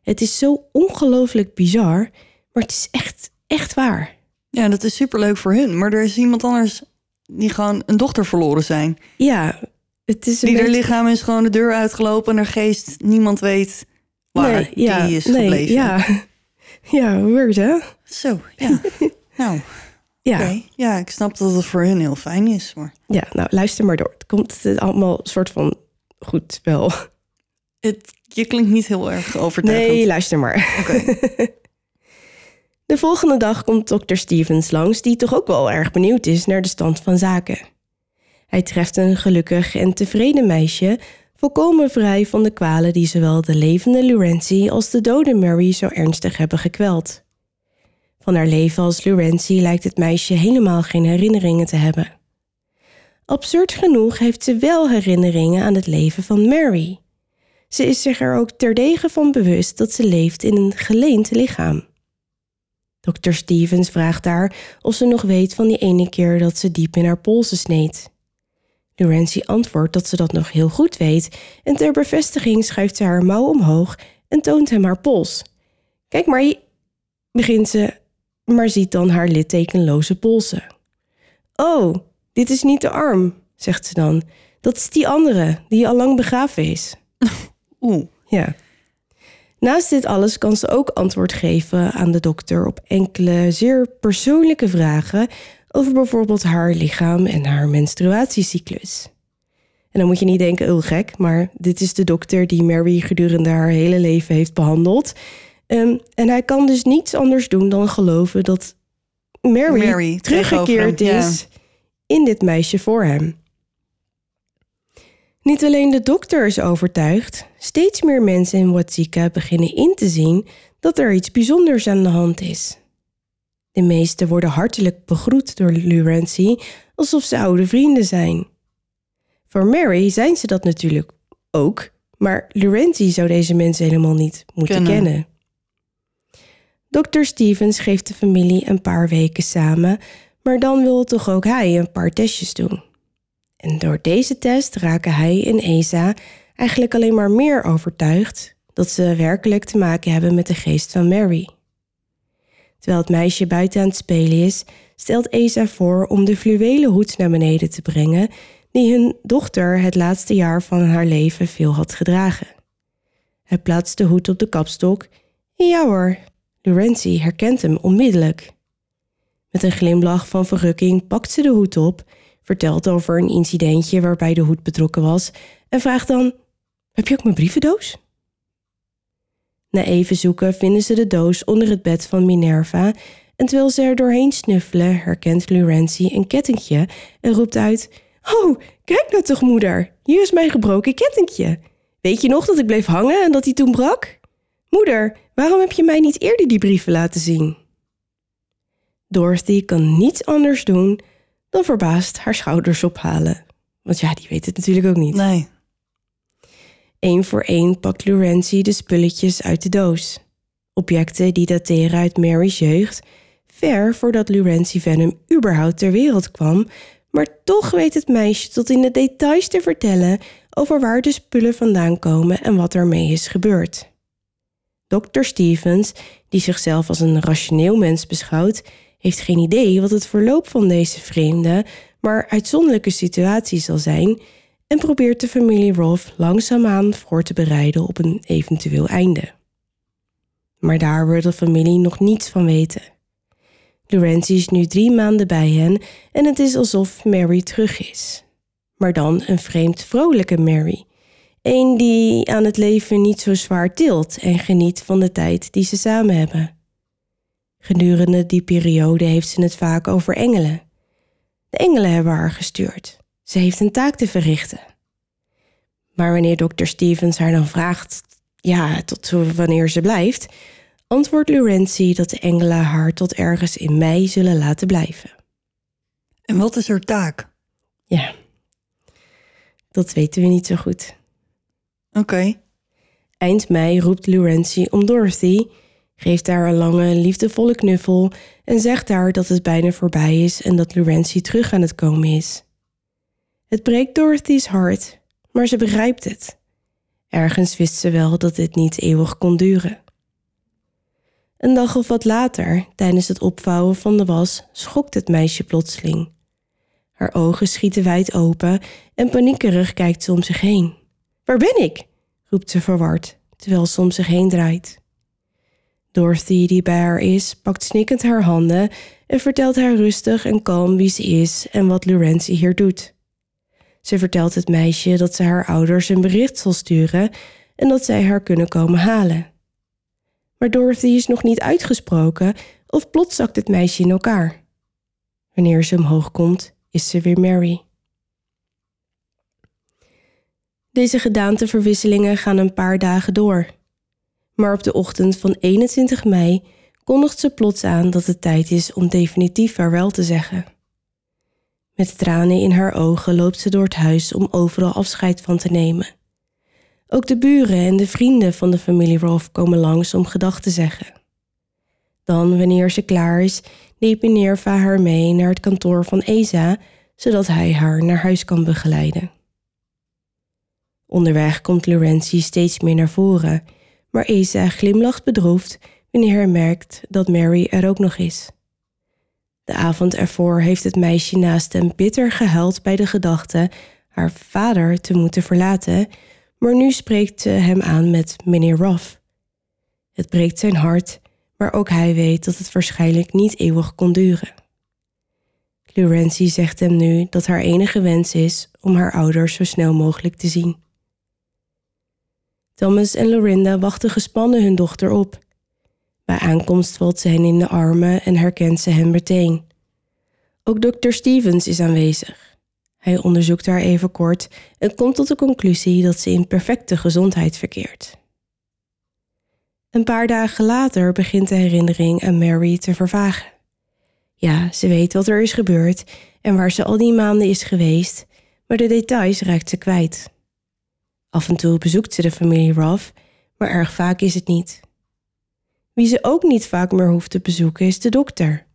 A: Het is zo ongelooflijk bizar, maar het is echt, echt waar.
B: Ja, dat is superleuk voor hun. Maar er is iemand anders die gewoon een dochter verloren zijn.
A: Ja, het is een
B: Die haar lichaam is gewoon de deur uitgelopen en haar geest, niemand weet waar die is
A: nee,
B: gebleven.
A: Ja, ja weird hè?
B: Zo, ja. nou,
A: Ja.
B: Ja, ik snap dat het voor hun heel fijn is. Maar
A: ja, nou luister maar door. Het komt allemaal soort van goed wel.
B: het, je klinkt niet heel erg overtuigend.
A: Nee, luister maar.
B: Oké.
A: De volgende dag komt dokter Stevens langs, die toch ook wel erg benieuwd is naar de stand van zaken. Hij treft een gelukkig en tevreden meisje, volkomen vrij van de kwalen die zowel de levende Lurenzi als de dode Mary zo ernstig hebben gekweld. Van haar leven als Lurenzi lijkt het meisje helemaal geen herinneringen te hebben. Absurd genoeg heeft ze wel herinneringen aan het leven van Mary. Ze is zich er ook terdege van bewust dat ze leeft in een geleend lichaam. Dr. Stevens vraagt haar of ze nog weet van die ene keer dat ze diep in haar polsen sneed. Lorenzi antwoordt dat ze dat nog heel goed weet en ter bevestiging schuift ze haar mouw omhoog en toont hem haar pols. Kijk maar, hier, begint ze, maar ziet dan haar littekenloze polsen. Oh, dit is niet de arm, zegt ze dan. Dat is die andere, die al lang begraven is.
B: Oeh.
A: Ja. Naast dit alles kan ze ook antwoord geven aan de dokter op enkele zeer persoonlijke vragen over bijvoorbeeld haar lichaam en haar menstruatiecyclus. En dan moet je niet denken, heel gek, maar dit is de dokter die Mary gedurende haar hele leven heeft behandeld. Ehm, en hij kan dus niets anders doen dan geloven dat Mary,
B: Mary
A: teruggekeerd is in dit meisje voor hem. Niet alleen de dokter is overtuigd, steeds meer mensen in Watsika beginnen in te zien dat er iets bijzonders aan de hand is. De meesten worden hartelijk begroet door Lurency alsof ze oude vrienden zijn. Voor Mary zijn ze dat natuurlijk ook, maar Lurency zou deze mensen helemaal niet moeten
B: Kennen.
A: kennen. Dr. Stevens geeft de familie een paar weken samen, maar dan wil toch ook hij een paar testjes doen. En door deze test raken hij en Esa eigenlijk alleen maar meer overtuigd dat ze werkelijk te maken hebben met de geest van Mary. Terwijl het meisje buiten aan het spelen is, stelt Esa voor om de fluwelen hoed naar beneden te brengen die hun dochter het laatste jaar van haar leven veel had gedragen. Hij plaatst de hoed op de kapstok ja hoor, Lorenzi herkent hem onmiddellijk. Met een glimlach van verrukking pakt ze de hoed op, vertelt over een incidentje waarbij de hoed betrokken was en vraagt dan: Heb je ook mijn brievendoos? Na even zoeken vinden ze de doos onder het bed van Minerva en terwijl ze er doorheen snuffelen herkent Lurenzi een kettingje en roept uit: Oh, kijk nou toch, moeder, hier is mijn gebroken kettingje. Weet je nog dat ik bleef hangen en dat hij toen brak? Moeder, waarom heb je mij niet eerder die brieven laten zien? Dorothy kan niets anders doen dan verbaasd haar schouders ophalen. Want ja, die weet het natuurlijk ook niet.
B: Nee.
A: Eén voor één pakt Laurentie de spulletjes uit de doos. Objecten die dateren uit Mary's jeugd, ver voordat Laurentie Venom überhaupt ter wereld kwam, maar toch weet het meisje tot in de details te vertellen over waar de spullen vandaan komen en wat ermee is gebeurd. Dr. Stevens, die zichzelf als een rationeel mens beschouwt, heeft geen idee wat het verloop van deze vreemde, maar uitzonderlijke situatie zal zijn en probeert de familie Rolf langzaamaan voor te bereiden op een eventueel einde. Maar daar wil de familie nog niets van weten. Laurentie is nu drie maanden bij hen en het is alsof Mary terug is. Maar dan een vreemd vrolijke Mary. Een die aan het leven niet zo zwaar tilt en geniet van de tijd die ze samen hebben. Gedurende die periode heeft ze het vaak over engelen. De engelen hebben haar gestuurd. Ze heeft een taak te verrichten. Maar wanneer dokter Stevens haar dan vraagt, ja, tot wanneer ze blijft, antwoordt Laurentie dat de engelen haar tot ergens in mei zullen laten blijven.
B: En wat is haar taak?
A: Ja, dat weten we niet zo goed.
B: Oké.
A: Eind mei roept Laurentie om Dorothy, geeft haar een lange, liefdevolle knuffel en zegt haar dat het bijna voorbij is en dat Laurentie terug aan het komen is. Het breekt Dorothy's hart, maar ze begrijpt het. Ergens wist ze wel dat dit niet eeuwig kon duren. Een dag of wat later, tijdens het opvouwen van de was, schokt het meisje plotseling. Haar ogen schieten wijd open en paniekerig kijkt ze om zich heen. Waar ben ik? roept ze verward, terwijl ze om zich heen draait. Dorothy, die bij haar is, pakt snikkend haar handen en vertelt haar rustig en kalm wie ze is en wat Laurentie hier doet. Ze vertelt het meisje dat ze haar ouders een bericht zal sturen en dat zij haar kunnen komen halen. Maar Dorothy is nog niet uitgesproken of plots zakt het meisje in elkaar. Wanneer ze omhoog komt, is ze weer Mary. Deze gedaanteverwisselingen gaan een paar dagen door. Maar op de ochtend van 21 mei kondigt ze plots aan dat het tijd is om definitief vaarwel te zeggen. Met tranen in haar ogen loopt ze door het huis om overal afscheid van te nemen. Ook de buren en de vrienden van de familie Rolf komen langs om gedag te zeggen. Dan, wanneer ze klaar is, neemt Minerva haar mee naar het kantoor van Esa, zodat hij haar naar huis kan begeleiden. Onderweg komt Laurentie steeds meer naar voren, maar Esa glimlacht bedroefd wanneer hij merkt dat Mary er ook nog is. De avond ervoor heeft het meisje naast hem bitter gehuild bij de gedachte haar vader te moeten verlaten, maar nu spreekt ze hem aan met meneer Ruff. Het breekt zijn hart, maar ook hij weet dat het waarschijnlijk niet eeuwig kon duren. Laurentie zegt hem nu dat haar enige wens is om haar ouders zo snel mogelijk te zien. Thomas en Lorinda wachten gespannen hun dochter op. Bij aankomst valt ze hen in de armen en herkent ze hem meteen. Ook dokter Stevens is aanwezig. Hij onderzoekt haar even kort en komt tot de conclusie dat ze in perfecte gezondheid verkeert. Een paar dagen later begint de herinnering aan Mary te vervagen. Ja, ze weet wat er is gebeurd en waar ze al die maanden is geweest, maar de details raakt ze kwijt. Af en toe bezoekt ze de familie Ruff, maar erg vaak is het niet. Wie ze ook niet vaak meer hoeft te bezoeken is de dokter.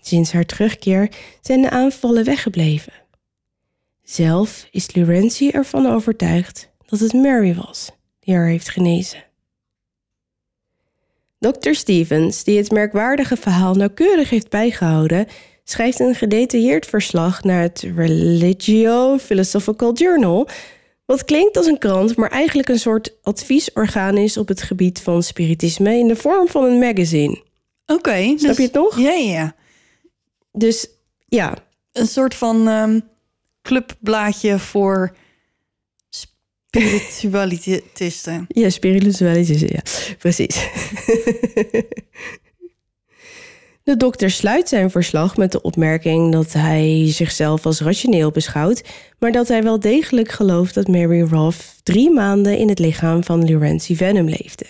A: Sinds haar terugkeer zijn de aanvallen weggebleven. Zelf is Laurentie ervan overtuigd dat het Mary was die haar heeft genezen. Dr. Stevens, die het merkwaardige verhaal nauwkeurig heeft bijgehouden, schrijft een gedetailleerd verslag naar het Religio Philosophical Journal, wat klinkt als een krant, maar eigenlijk een soort adviesorgaan is op het gebied van spiritisme in de vorm van een magazine.
B: Oké.
A: Snap
B: dus-
A: je het nog?
B: Ja, ja.
A: Dus ja,
B: Een soort van ehm, clubblaadje voor spiritualitisten.
A: ja, spiritualiteit, ja, precies. De dokter sluit zijn verslag met de opmerking dat hij zichzelf als rationeel beschouwt, maar dat hij wel degelijk gelooft dat Mary Rolfe drie maanden in het lichaam van Laurentie Venom leefde.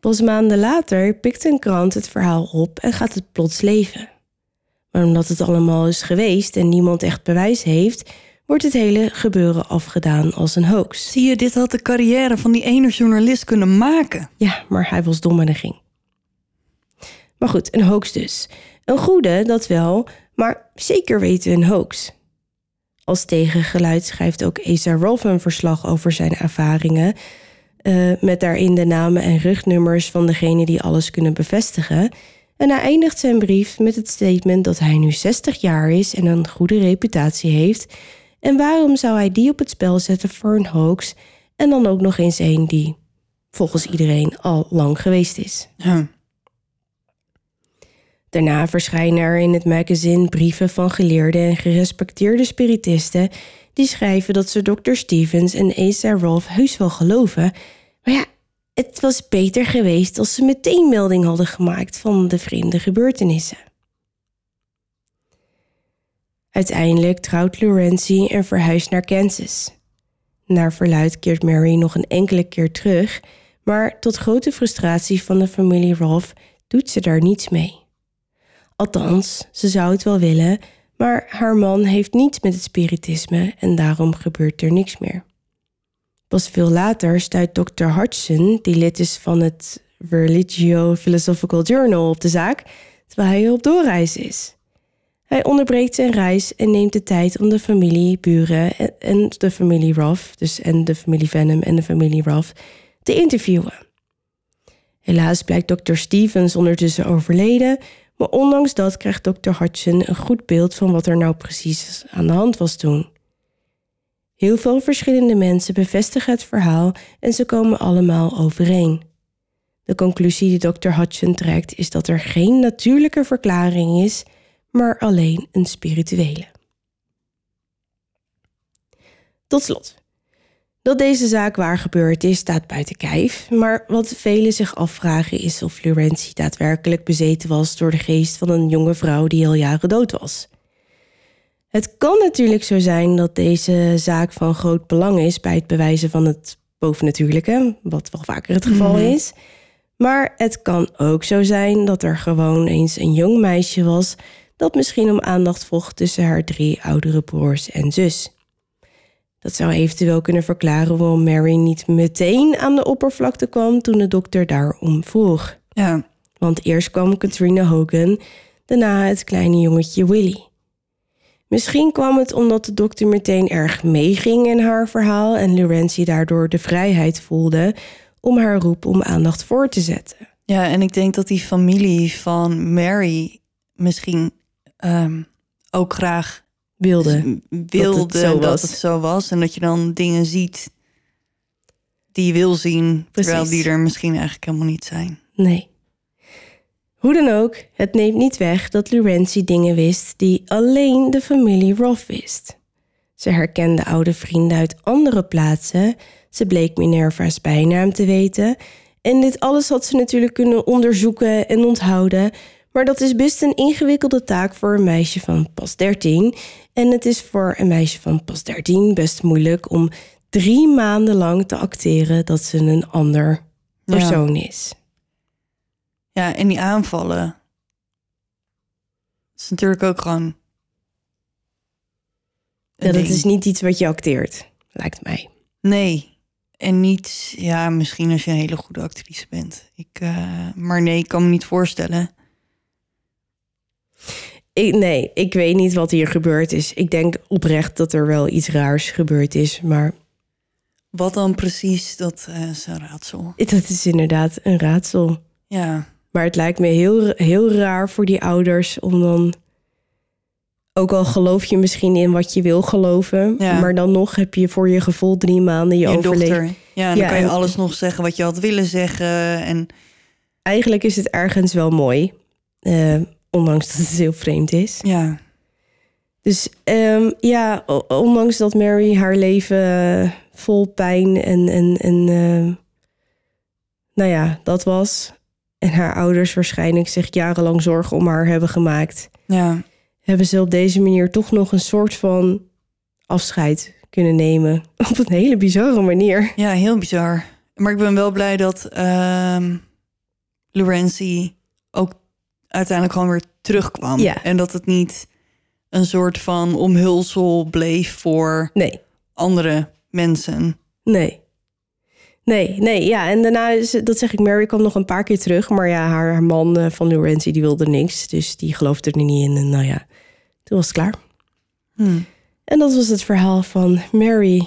A: Pas maanden later pikt een krant het verhaal op en gaat het plots leven. Maar omdat het allemaal is geweest en niemand echt bewijs heeft, wordt het hele gebeuren afgedaan als een hoax.
B: Zie je, dit had de carrière van die ene journalist kunnen maken.
A: Ja, maar hij was dom en ging. Maar goed, een hoax dus. Een goede, dat wel, maar zeker weten een hoax. Als tegengeluid schrijft ook Asa Rolf een verslag over zijn ervaringen. Uh, met daarin de namen en rugnummers van degenen die alles kunnen bevestigen. En hij eindigt zijn brief met het statement dat hij nu 60 jaar is en een goede reputatie heeft. En waarom zou hij die op het spel zetten voor een hoax? En dan ook nog eens een die volgens iedereen al lang geweest is.
B: Ja.
A: Daarna verschijnen er in het magazine brieven van geleerde en gerespecteerde spiritisten die schrijven dat ze Dr. Stevens en Asa Rolf heus wel geloven. Maar ja, het was beter geweest als ze meteen melding hadden gemaakt van de vreemde gebeurtenissen. Uiteindelijk trouwt Lorenzi en verhuist naar Kansas. Naar verluid keert Mary nog een enkele keer terug, maar tot grote frustratie van de familie Rolf doet ze daar niets mee. Althans, ze zou het wel willen, maar haar man heeft niets met het spiritisme en daarom gebeurt er niks meer. Pas veel later stuit Dr. Hodgson, die lid is van het Religio Philosophical Journal, op de zaak, terwijl hij op doorreis is. Hij onderbreekt zijn reis en neemt de tijd om de familie, buren en de familie Ruff, dus en de familie Venom en de familie Ruff, te interviewen. Helaas blijkt Dr. Stevens ondertussen overleden, maar ondanks dat krijgt Dr. Hodgson een goed beeld van wat er nou precies aan de hand was toen. Heel veel verschillende mensen bevestigen het verhaal en ze komen allemaal overeen. De conclusie die Dr. Hodgson trekt is dat er geen natuurlijke verklaring is, maar alleen een spirituele. Tot slot. Dat deze zaak waar gebeurd is, staat buiten kijf. Maar wat velen zich afvragen is of Florentie daadwerkelijk bezeten was door de geest van een jonge vrouw die al jaren dood was. Het kan natuurlijk zo zijn dat deze zaak van groot belang is bij het bewijzen van het bovennatuurlijke, wat wel vaker het geval mhm. is. Maar het kan ook zo zijn dat er gewoon eens een jong meisje was dat misschien om aandacht vroeg tussen haar drie oudere broers en zus. Dat zou eventueel kunnen verklaren waarom Mary niet meteen aan de oppervlakte kwam toen de dokter daarom vroeg.
B: Ja.
A: Want eerst kwam Katrina Hogan, daarna het kleine jongetje Willy. Misschien kwam het omdat de dokter meteen erg meeging in haar verhaal en Lorenzi daardoor de vrijheid voelde om haar roep om aandacht voor te zetten.
B: Ja, en ik denk dat die familie van Mary misschien um, ook graag
A: wilde,
B: wilde dat, het zo, dat het zo was. En dat je dan dingen ziet die je wil zien, terwijl die er misschien eigenlijk helemaal niet zijn.
A: Nee. Hoe dan ook, het neemt niet weg dat Lorenzi dingen wist die alleen de familie Roth wist. Ze herkende oude vrienden uit andere plaatsen. Ze bleek Minerva's bijnaam te weten. En dit alles had ze natuurlijk kunnen onderzoeken en onthouden. Maar dat is best een ingewikkelde taak voor een meisje van pas 13. En het is voor een meisje van pas 13 best moeilijk om drie maanden lang te acteren dat ze een ander persoon is.
B: Ja, en die aanvallen. is natuurlijk ook gewoon.
A: Ja, dat is niet iets wat je acteert, lijkt mij.
B: Nee. En niet, ja, misschien als je een hele goede actrice bent. Ik, uh, maar nee, ik kan me niet voorstellen
A: ik, nee, ik weet niet wat hier gebeurd is. Ik denk oprecht dat er wel iets raars gebeurd is, maar...
B: Wat dan precies, dat uh, is een raadsel.
A: Dat is inderdaad een raadsel.
B: Ja.
A: Maar het lijkt me heel, heel raar voor die ouders om dan... Ook al geloof je misschien in wat je wil geloven... Ja. maar dan nog heb je voor je gevoel drie maanden je, je overleven.
B: Ja, dan kan je alles nog zeggen wat je had willen zeggen. En...
A: Eigenlijk is het ergens wel mooi... Uh, Ondanks dat het heel vreemd is.
B: Ja.
A: Dus um, ja, ondanks dat Mary haar leven vol pijn en, en, en uh, nou ja, dat was. En haar ouders waarschijnlijk zich jarenlang zorgen om haar hebben gemaakt.
B: Ja.
A: Hebben ze op deze manier toch nog een soort van afscheid kunnen nemen. Op een hele bizarre manier.
B: Ja, heel bizar. Maar ik ben wel blij dat uh, Lorenzi ook uiteindelijk gewoon weer terugkwam.
A: Ja.
B: En dat het niet een soort van omhulsel bleef voor
A: Nee,
B: andere mensen.
A: nee. Nee, nee, ja. En daarna, is, dat zeg ik, Mary kwam nog een paar keer terug. Maar ja, haar, haar man eh, van Lorenzi, die wilde niks. Dus die geloofde er niet in. En nou ja, toen was het klaar.
B: Hmm.
A: En dat was het verhaal van Mary,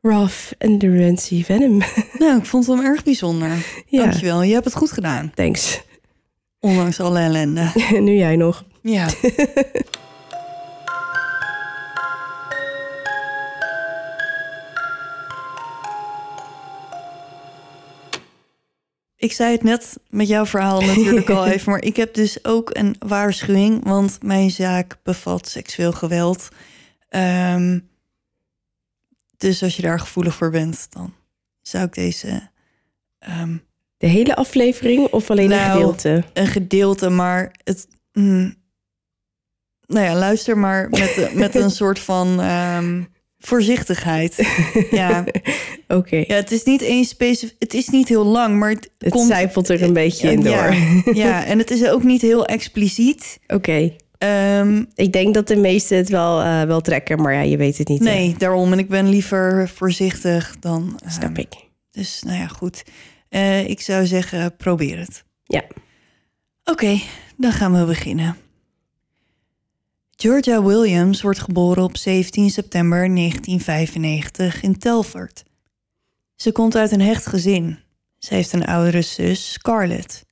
A: Ruff en Lorenzi Venom.
B: Nou, ik vond hem erg bijzonder.
A: ja,
B: Dankjewel, je hebt het goed gedaan.
A: thanks.
B: Ondanks alle ellende.
A: nu jij nog.
B: Ja. Ik zei het net met jouw verhaal natuurlijk al even, maar ik heb dus ook een waarschuwing, want mijn zaak bevat seksueel geweld. Ehm, dus als je daar gevoelig voor bent, dan zou ik deze ehm,
A: De hele aflevering of alleen een
B: Nou,
A: gedeelte?
B: een gedeelte, maar het. mm, nou ja, luister maar met, met een soort van ehm, voorzichtigheid. Ja.
A: Oké,
B: ja, het is niet één specifiek. Het is niet heel lang, maar het,
A: het
B: komt.
A: zijpelt er een beetje in door.
B: Ja, ja, en het is ook niet heel expliciet.
A: Oké,
B: Ehm,
A: ik denk dat de meesten het wel, eh, wel trekken, maar ja, je weet het niet. hè?
B: nee, daarom. En ik ben liever voorzichtig dan. ehm,
A: Snap ik.
B: Dus nou ja, goed. Eh, ik zou zeggen, probeer het.
A: Ja.
B: Oké, dan gaan we beginnen. Georgia Williams wordt geboren op 17 september 1995 in Telford. Ze komt uit een hecht gezin. Ze heeft een oudere zus, Scarlett.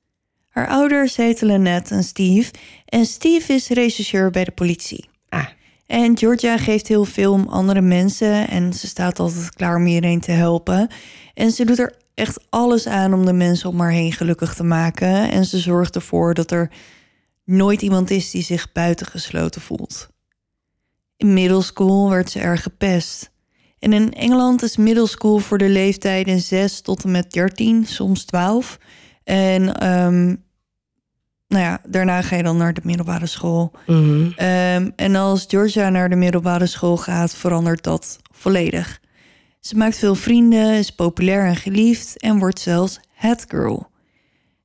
B: Haar ouders heten Lynette en Steve en Steve is rechercheur bij de politie.
A: Ah,
B: En Georgia geeft heel veel om andere mensen en ze staat altijd klaar om iedereen te helpen. En ze doet er echt alles aan om de mensen om haar heen gelukkig te maken. En ze zorgt ervoor dat er nooit iemand is die zich buitengesloten voelt. In middle school werd ze erg gepest. En in Engeland is middle school voor de leeftijden 6 tot en met 13, soms 12. En ehm, nou ja, daarna ga je dan naar de middelbare school.
A: mhm.
B: Ehm, en als Georgia naar de middelbare school gaat, verandert dat volledig. Ze maakt veel vrienden, is populair en geliefd en wordt zelfs headgirl.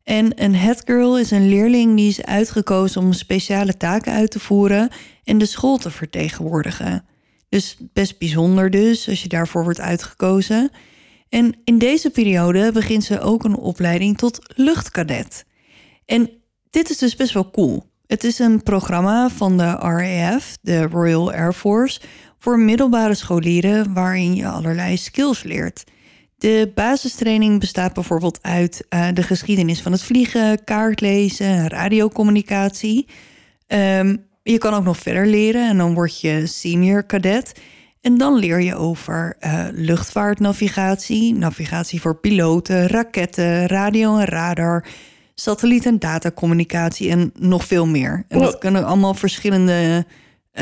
B: En een headgirl is een leerling die is uitgekozen om speciale taken uit te voeren en de school te vertegenwoordigen. Dus best bijzonder dus, als je daarvoor wordt uitgekozen. En in deze periode begint ze ook een opleiding tot luchtkadet. En dit is dus best wel cool. Het is een programma van de RAF, de Royal Air Force, voor middelbare scholieren waarin je allerlei skills leert. De basistraining bestaat bijvoorbeeld uit eh, de geschiedenis van het vliegen, kaartlezen, radiocommunicatie. Ehm, je kan ook nog verder leren en dan word je senior cadet. En dan leer je over eh, luchtvaartnavigatie, navigatie voor piloten, raketten, radio en radar, satelliet- en datacommunicatie en nog veel meer. En dat kunnen allemaal verschillende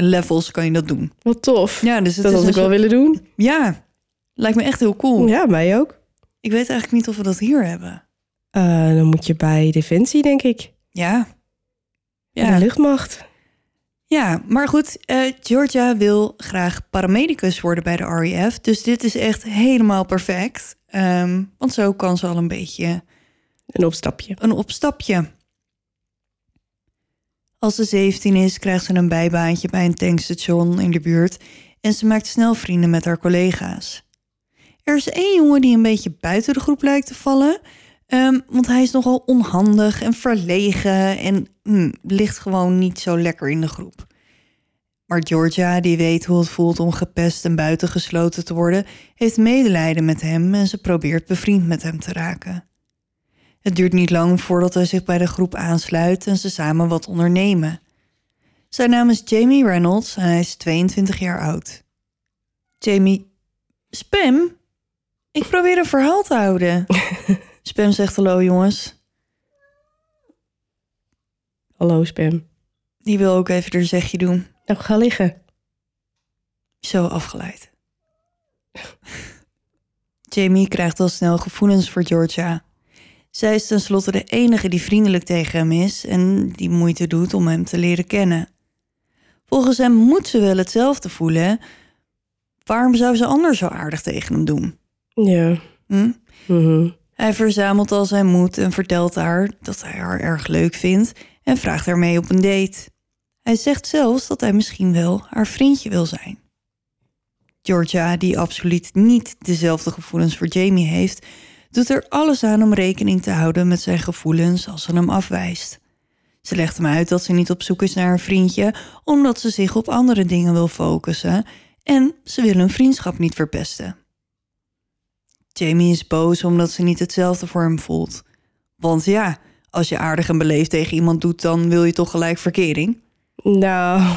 B: levels kan je dat doen.
A: Wat tof.
B: Ja, dus het
A: dat had ik wel
B: soort-
A: willen doen.
B: Ja, lijkt me echt heel cool.
A: Ja, mij ook.
B: Ik weet eigenlijk niet of we dat hier hebben.
A: Eh, dan moet je bij Defensie, denk ik.
B: Ja.
A: Ja.
B: Ja,
A: De luchtmacht.
B: ja maar goed, eh, Georgia wil graag paramedicus worden bij de RAF. Dus dit is echt helemaal perfect. Ehm, want zo kan ze al een beetje
A: Een opstapje.
B: een opstapje. Als ze 17 is, krijgt ze een bijbaantje bij een tankstation in de buurt en ze maakt snel vrienden met haar collega's. Er is één jongen die een beetje buiten de groep lijkt te vallen, ehm, want hij is nogal onhandig en verlegen en hm, ligt gewoon niet zo lekker in de groep. Maar Georgia, die weet hoe het voelt om gepest en buitengesloten te worden, heeft medelijden met hem en ze probeert bevriend met hem te raken. Het duurt niet lang voordat hij zich bij de groep aansluit en ze samen wat ondernemen. Zijn naam is Jamie Reynolds en hij is 22 jaar oud. Jamie, Spam? Ik probeer een verhaal te houden. Spam zegt hallo jongens.
A: Hallo, Spam.
B: Die wil ook even er zegje doen.
A: Nou, ga liggen.
B: Zo afgeleid. Jamie krijgt al snel gevoelens voor Georgia. Zij is tenslotte de enige die vriendelijk tegen hem is en die moeite doet om hem te leren kennen. Volgens hem moet ze wel hetzelfde voelen. Waarom zou ze anders zo aardig tegen hem doen?
A: Ja.
B: Hm?
A: Mhm.
B: Hij verzamelt al zijn moed en vertelt haar dat hij haar erg leuk vindt en vraagt haar mee op een date. Hij zegt zelfs dat hij misschien wel haar vriendje wil zijn. Georgia, die absoluut niet dezelfde gevoelens voor Jamie heeft, doet er alles aan om rekening te houden met zijn gevoelens als ze hem afwijst. Ze legt hem uit dat ze niet op zoek is naar een vriendje, omdat ze zich op andere dingen wil focussen en ze wil hun vriendschap niet verpesten. Jamie is boos omdat ze niet hetzelfde voor hem voelt. Want ja, als je aardig en beleefd tegen iemand doet, dan wil je toch gelijk verkering?
A: Nou,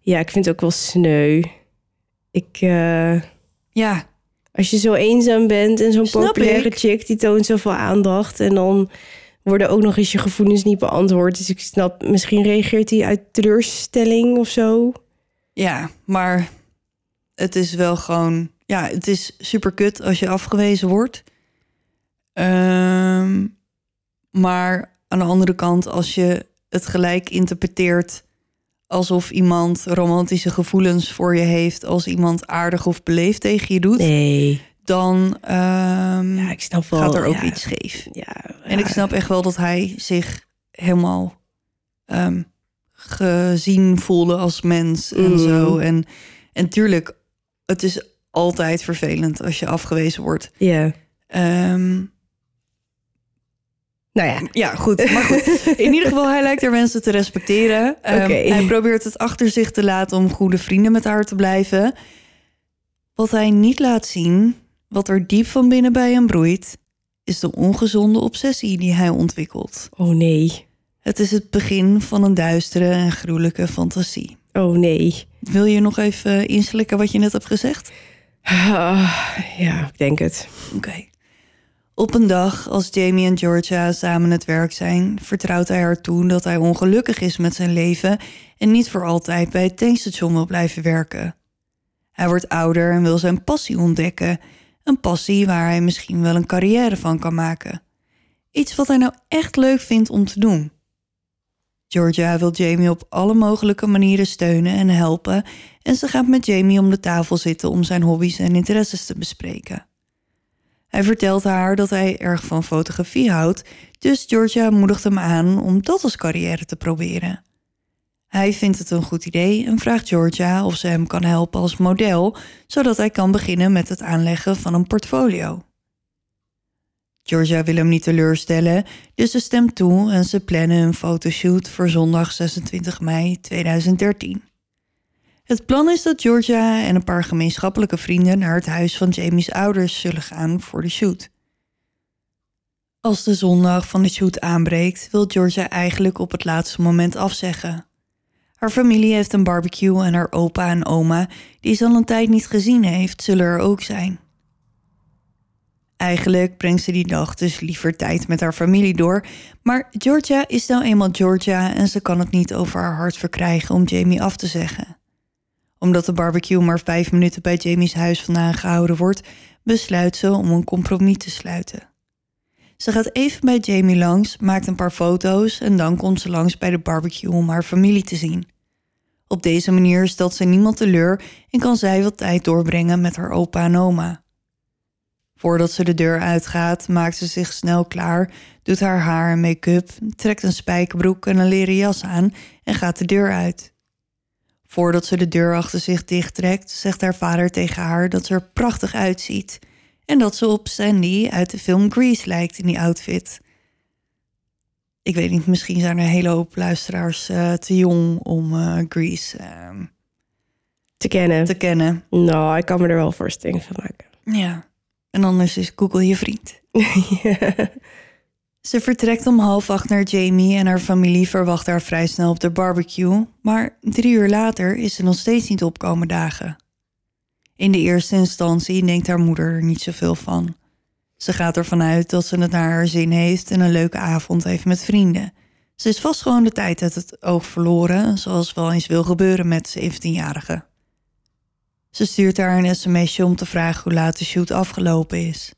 A: ja, ik vind het ook wel sneu. Ik, eh,
B: Ja,
A: als je zo eenzaam bent en zo'n populaire
B: ik.
A: chick die toont zoveel aandacht en dan worden ook nog eens je gevoelens niet beantwoord. Dus ik snap, misschien reageert hij uit teleurstelling of zo.
B: ja, maar het is wel gewoon... Ja, het is super kut als je afgewezen wordt. Ehm, maar aan de andere kant, als je het gelijk interpreteert... alsof iemand romantische gevoelens voor je heeft... als iemand aardig of beleefd tegen je doet...
A: Nee.
B: dan ehm,
A: Ja, ik snap wel.
B: gaat er ook
A: ja,
B: iets scheef.
A: Ja,
B: En ik snap echt wel dat hij zich helemaal ehm, gezien voelde als mens en
A: Mhm.
B: zo. En, en tuurlijk, het is altijd vervelend als je afgewezen wordt.
A: Ja.
B: Ehm,
A: Nou ja.
B: ja, goed. Maar goed, in ieder geval, hij lijkt er mensen te respecteren. Ehm. Hij probeert het achter zich te laten om goede vrienden met haar te blijven. Wat hij niet laat zien, wat er diep van binnen bij hem broeit, is de ongezonde obsessie die hij ontwikkelt.
A: Oh nee.
B: Het is het begin van een duistere en gruwelijke fantasie.
A: Oh nee.
B: Wil je nog even inslikken wat je net hebt gezegd?
A: Ah, ja, ik denk het.
B: Oké. Op een dag, als Jamie en Georgia samen het werk zijn, vertrouwt hij haar toe dat hij ongelukkig is met zijn leven en niet voor altijd bij het tankstation wil blijven werken. Hij wordt ouder en wil zijn passie ontdekken, een passie waar hij misschien wel een carrière van kan maken. Iets wat hij nou echt leuk vindt om te doen. Georgia wil Jamie op alle mogelijke manieren steunen en helpen en ze gaat met Jamie om de tafel zitten om zijn hobby's en interesses te bespreken. Hij vertelt haar dat hij erg van fotografie houdt, dus Georgia moedigt hem aan om dat als carrière te proberen. Hij vindt het een goed idee en vraagt Georgia of ze hem kan helpen als model, zodat hij kan beginnen met het aanleggen van een portfolio. Georgia wil hem niet teleurstellen, dus ze stemt toe en ze plannen een fotoshoot voor zondag 26 mei 2013. Het plan is dat Georgia en een paar gemeenschappelijke vrienden naar het huis van Jamie's ouders zullen gaan voor de shoot. Als de zondag van de shoot aanbreekt, wil Georgia eigenlijk op het laatste moment afzeggen. Haar familie heeft een barbecue en haar opa en oma, die ze al een tijd niet gezien heeft, zullen er ook zijn. Eigenlijk brengt ze die dag dus liever tijd met haar familie door, maar Georgia is nou eenmaal Georgia en ze kan het niet over haar hart verkrijgen om Jamie af te zeggen omdat de barbecue maar vijf minuten bij Jamie's huis vandaan gehouden wordt, besluit ze om een compromis te sluiten. Ze gaat even bij Jamie langs, maakt een paar foto's en dan komt ze langs bij de barbecue om haar familie te zien. Op deze manier stelt ze niemand teleur en kan zij wat tijd doorbrengen met haar opa en oma. Voordat ze de deur uitgaat, maakt ze zich snel klaar, doet haar haar en make-up, trekt een spijkerbroek en een leren jas aan en gaat de deur uit. Voordat ze de deur achter zich dichttrekt, zegt haar vader tegen haar dat ze er prachtig uitziet en dat ze op Sandy uit de film Grease lijkt in die outfit. Ik weet niet, misschien zijn er een hele hoop luisteraars eh, te jong om eh, Grease ehm,
A: Te kennen.
B: te kennen.
A: Nou, ik kan me er wel voorstelling van maken.
B: Ja, en anders is Google je vriend. Ze vertrekt om half acht naar Jamie en haar familie verwacht haar vrij snel op de barbecue, maar drie uur later is ze nog steeds niet opkomen dagen. In de eerste instantie denkt haar moeder er niet zoveel van. Ze gaat ervan uit dat ze het naar haar zin heeft en een leuke avond heeft met vrienden. Ze is vast gewoon de tijd uit het oog verloren, zoals wel eens wil gebeuren met 17-jarigen. Ze stuurt haar een sms'je om te vragen hoe laat de shoot afgelopen is.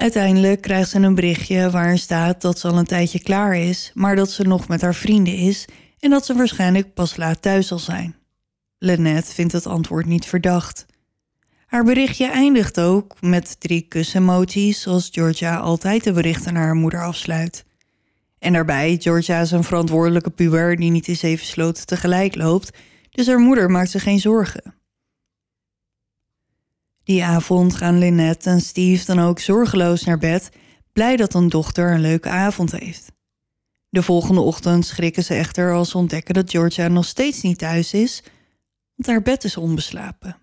B: Uiteindelijk krijgt ze een berichtje waarin staat dat ze al een tijdje klaar is, maar dat ze nog met haar vrienden is en dat ze waarschijnlijk pas laat thuis zal zijn. Lynette vindt het antwoord niet verdacht. Haar berichtje eindigt ook met drie kusemojis, zoals Georgia altijd de berichten naar haar moeder afsluit. En daarbij, Georgia is een verantwoordelijke puber die niet in zeven sloten tegelijk loopt, dus haar moeder maakt zich geen zorgen. Die avond gaan Lynette en Steve dan ook zorgeloos naar bed, blij dat hun dochter een leuke avond heeft. De volgende ochtend schrikken ze echter als ze ontdekken dat Georgia nog steeds niet thuis is, want haar bed is onbeslapen.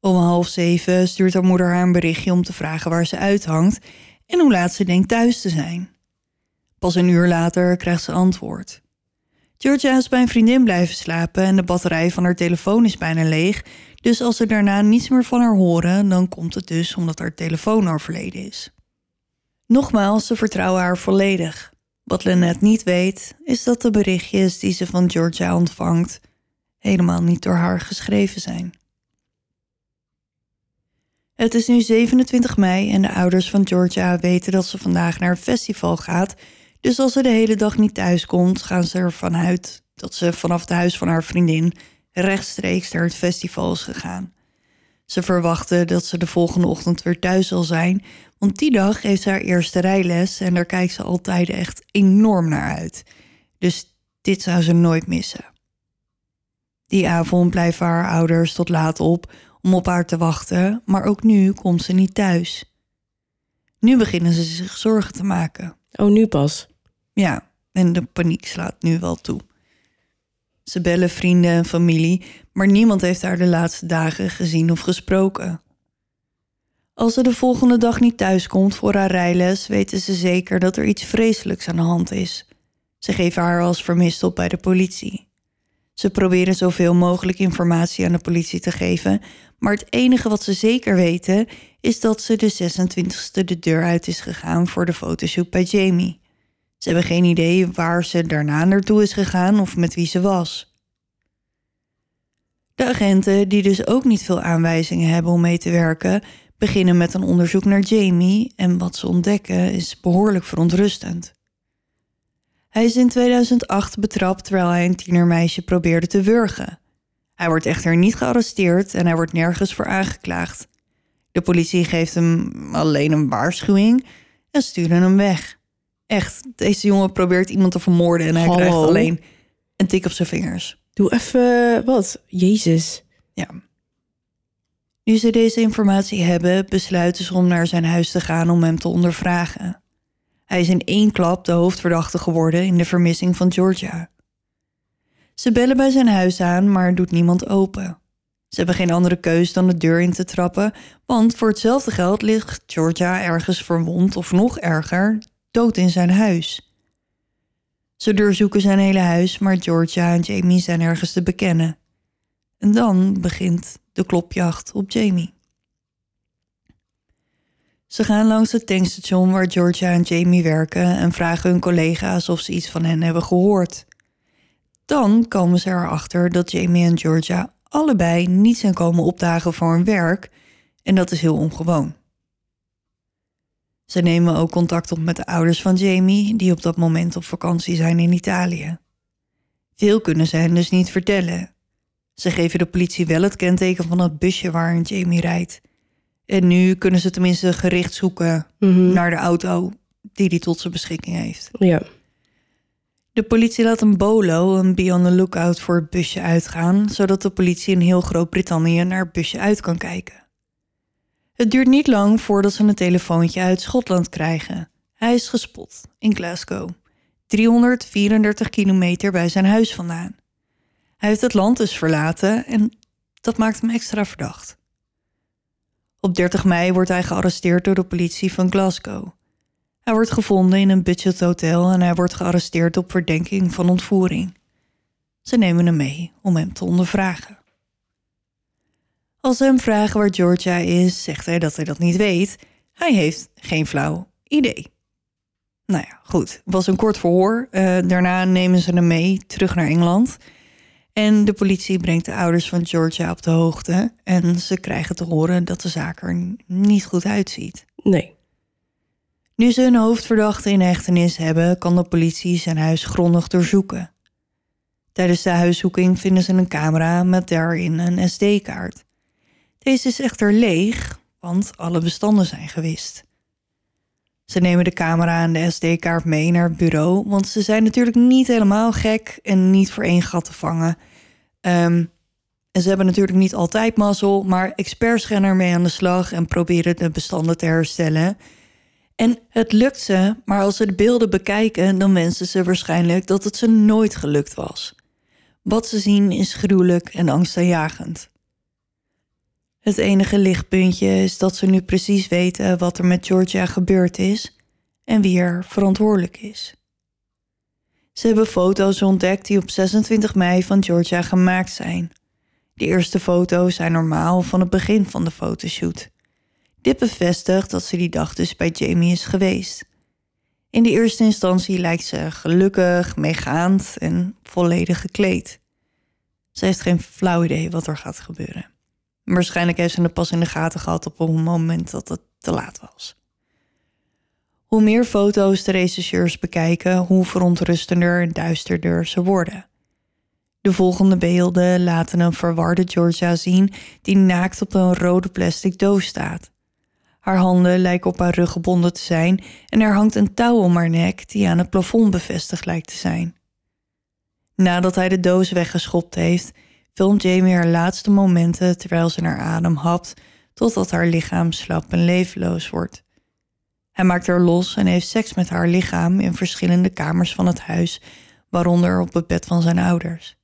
B: Om half zeven stuurt haar moeder haar een berichtje om te vragen waar ze uithangt en hoe laat ze denkt thuis te zijn. Pas een uur later krijgt ze antwoord. Georgia is bij een vriendin blijven slapen en de batterij van haar telefoon is bijna leeg, dus als ze daarna niets meer van haar horen, dan komt het dus omdat haar telefoon overleden is. Nogmaals, ze vertrouwen haar volledig. Wat Lynette niet weet, is dat de berichtjes die ze van Georgia ontvangt helemaal niet door haar geschreven zijn. Het is nu 27 mei en de ouders van Georgia weten dat ze vandaag naar een festival gaat. Dus als ze de hele dag niet thuis komt, gaan ze ervan uit dat ze vanaf het huis van haar vriendin rechtstreeks naar het festival is gegaan. Ze verwachten dat ze de volgende ochtend weer thuis zal zijn, want die dag heeft ze haar eerste rijles en daar kijkt ze altijd echt enorm naar uit. Dus dit zou ze nooit missen. Die avond blijven haar ouders tot laat op om op haar te wachten, maar ook nu komt ze niet thuis. Nu beginnen ze zich zorgen te maken.
A: Oh, nu pas.
B: Ja, en de paniek slaat nu wel toe. Ze bellen vrienden en familie, maar niemand heeft haar de laatste dagen gezien of gesproken. Als ze de volgende dag niet thuiskomt voor haar rijles, weten ze zeker dat er iets vreselijks aan de hand is. Ze geven haar als vermist op bij de politie. Ze proberen zoveel mogelijk informatie aan de politie te geven, maar het enige wat ze zeker weten is dat ze de 26e de deur uit is gegaan voor de fotoshoot bij Jamie. Ze hebben geen idee waar ze daarna naartoe is gegaan of met wie ze was. De agenten, die dus ook niet veel aanwijzingen hebben om mee te werken, beginnen met een onderzoek naar Jamie en wat ze ontdekken is behoorlijk verontrustend. Hij is in 2008 betrapt terwijl hij een tienermeisje probeerde te wurgen. Hij wordt echter niet gearresteerd en hij wordt nergens voor aangeklaagd. De politie geeft hem alleen een waarschuwing en sturen hem weg. Echt, deze jongen probeert iemand te vermoorden en hij
A: Hallo?
B: krijgt alleen een tik op zijn vingers.
A: Doe even wat. Jezus.
B: Ja. Nu ze deze informatie hebben, besluiten ze om naar zijn huis te gaan om hem te ondervragen. Hij is in één klap de hoofdverdachte geworden in de vermissing van Georgia. Ze bellen bij zijn huis aan, maar doet niemand open. Ze hebben geen andere keus dan de deur in te trappen, want voor hetzelfde geld ligt Georgia ergens verwond of nog erger, dood in zijn huis. Ze doorzoeken zijn hele huis, maar Georgia en Jamie zijn ergens te bekennen. En dan begint de klopjacht op Jamie. Ze gaan langs het tankstation waar Georgia en Jamie werken en vragen hun collega's of ze iets van hen hebben gehoord. Dan komen ze erachter dat Jamie en Georgia allebei niet zijn komen opdagen voor hun werk en dat is heel ongewoon. Ze nemen ook contact op met de ouders van Jamie, die op dat moment op vakantie zijn in Italië. Veel kunnen ze hen dus niet vertellen. Ze geven de politie wel het kenteken van het busje waarin Jamie rijdt. En nu kunnen ze tenminste gericht zoeken
A: Mhm.
B: naar de auto die hij tot zijn beschikking heeft.
A: Ja.
B: De politie laat een bolo, een be on the lookout voor het busje uitgaan, zodat de politie in heel Groot-Brittannië naar het busje uit kan kijken. Het duurt niet lang voordat ze een telefoontje uit Schotland krijgen. Hij is gespot in Glasgow, 334 kilometer bij zijn huis vandaan. Hij heeft het land dus verlaten en dat maakt hem extra verdacht. Op 30 mei wordt hij gearresteerd door de politie van Glasgow. Hij wordt gevonden in een budgethotel en hij wordt gearresteerd op verdenking van ontvoering. Ze nemen hem mee om hem te ondervragen. Als ze hem vragen waar Georgia is, zegt hij dat hij dat niet weet. Hij heeft geen flauw idee. Nou ja, goed. Het was een kort verhoor. Eh, daarna nemen ze hem mee terug naar Engeland. En de politie brengt de ouders van Georgia op de hoogte. En ze krijgen te horen dat de zaak er niet goed uitziet.
A: Nee.
B: Nu ze een hoofdverdachte in hechtenis hebben, kan de politie zijn huis grondig doorzoeken. Tijdens de huiszoeking vinden ze een camera met daarin een SD-kaart. Deze is echter leeg, want alle bestanden zijn gewist. Ze nemen de camera en de SD-kaart mee naar het bureau, want ze zijn natuurlijk niet helemaal gek en niet voor één gat te vangen. Ehm, en ze hebben natuurlijk niet altijd mazzel, maar experts gaan ermee aan de slag en proberen de bestanden te herstellen. En het lukt ze, maar als ze de beelden bekijken, dan wensen ze waarschijnlijk dat het ze nooit gelukt was. Wat ze zien is gruwelijk en angstaanjagend. Het enige lichtpuntje is dat ze nu precies weten wat er met Georgia gebeurd is en wie er verantwoordelijk is. Ze hebben foto's ontdekt die op 26 mei van Georgia gemaakt zijn. De eerste foto's zijn normaal van het begin van de fotoshoot. Dit bevestigt dat ze die dag dus bij Jamie is geweest. In de eerste instantie lijkt ze gelukkig, meegaand en volledig gekleed. Ze heeft geen flauw idee wat er gaat gebeuren. Waarschijnlijk heeft ze het pas in de gaten gehad op een moment dat het te laat was. Hoe meer foto's de rechercheurs bekijken, hoe verontrustender en duisterder ze worden. De volgende beelden laten een verwarde Georgia zien die naakt op een rode plastic doos staat. Haar handen lijken op haar rug gebonden te zijn en er hangt een touw om haar nek die aan het plafond bevestigd lijkt te zijn. Nadat hij de doos weggeschopt heeft, filmt Jamie haar laatste momenten terwijl ze naar adem hapt, totdat haar lichaam slap en levenloos wordt. Hij maakt haar los en heeft seks met haar lichaam in verschillende kamers van het huis, waaronder op het bed van zijn ouders.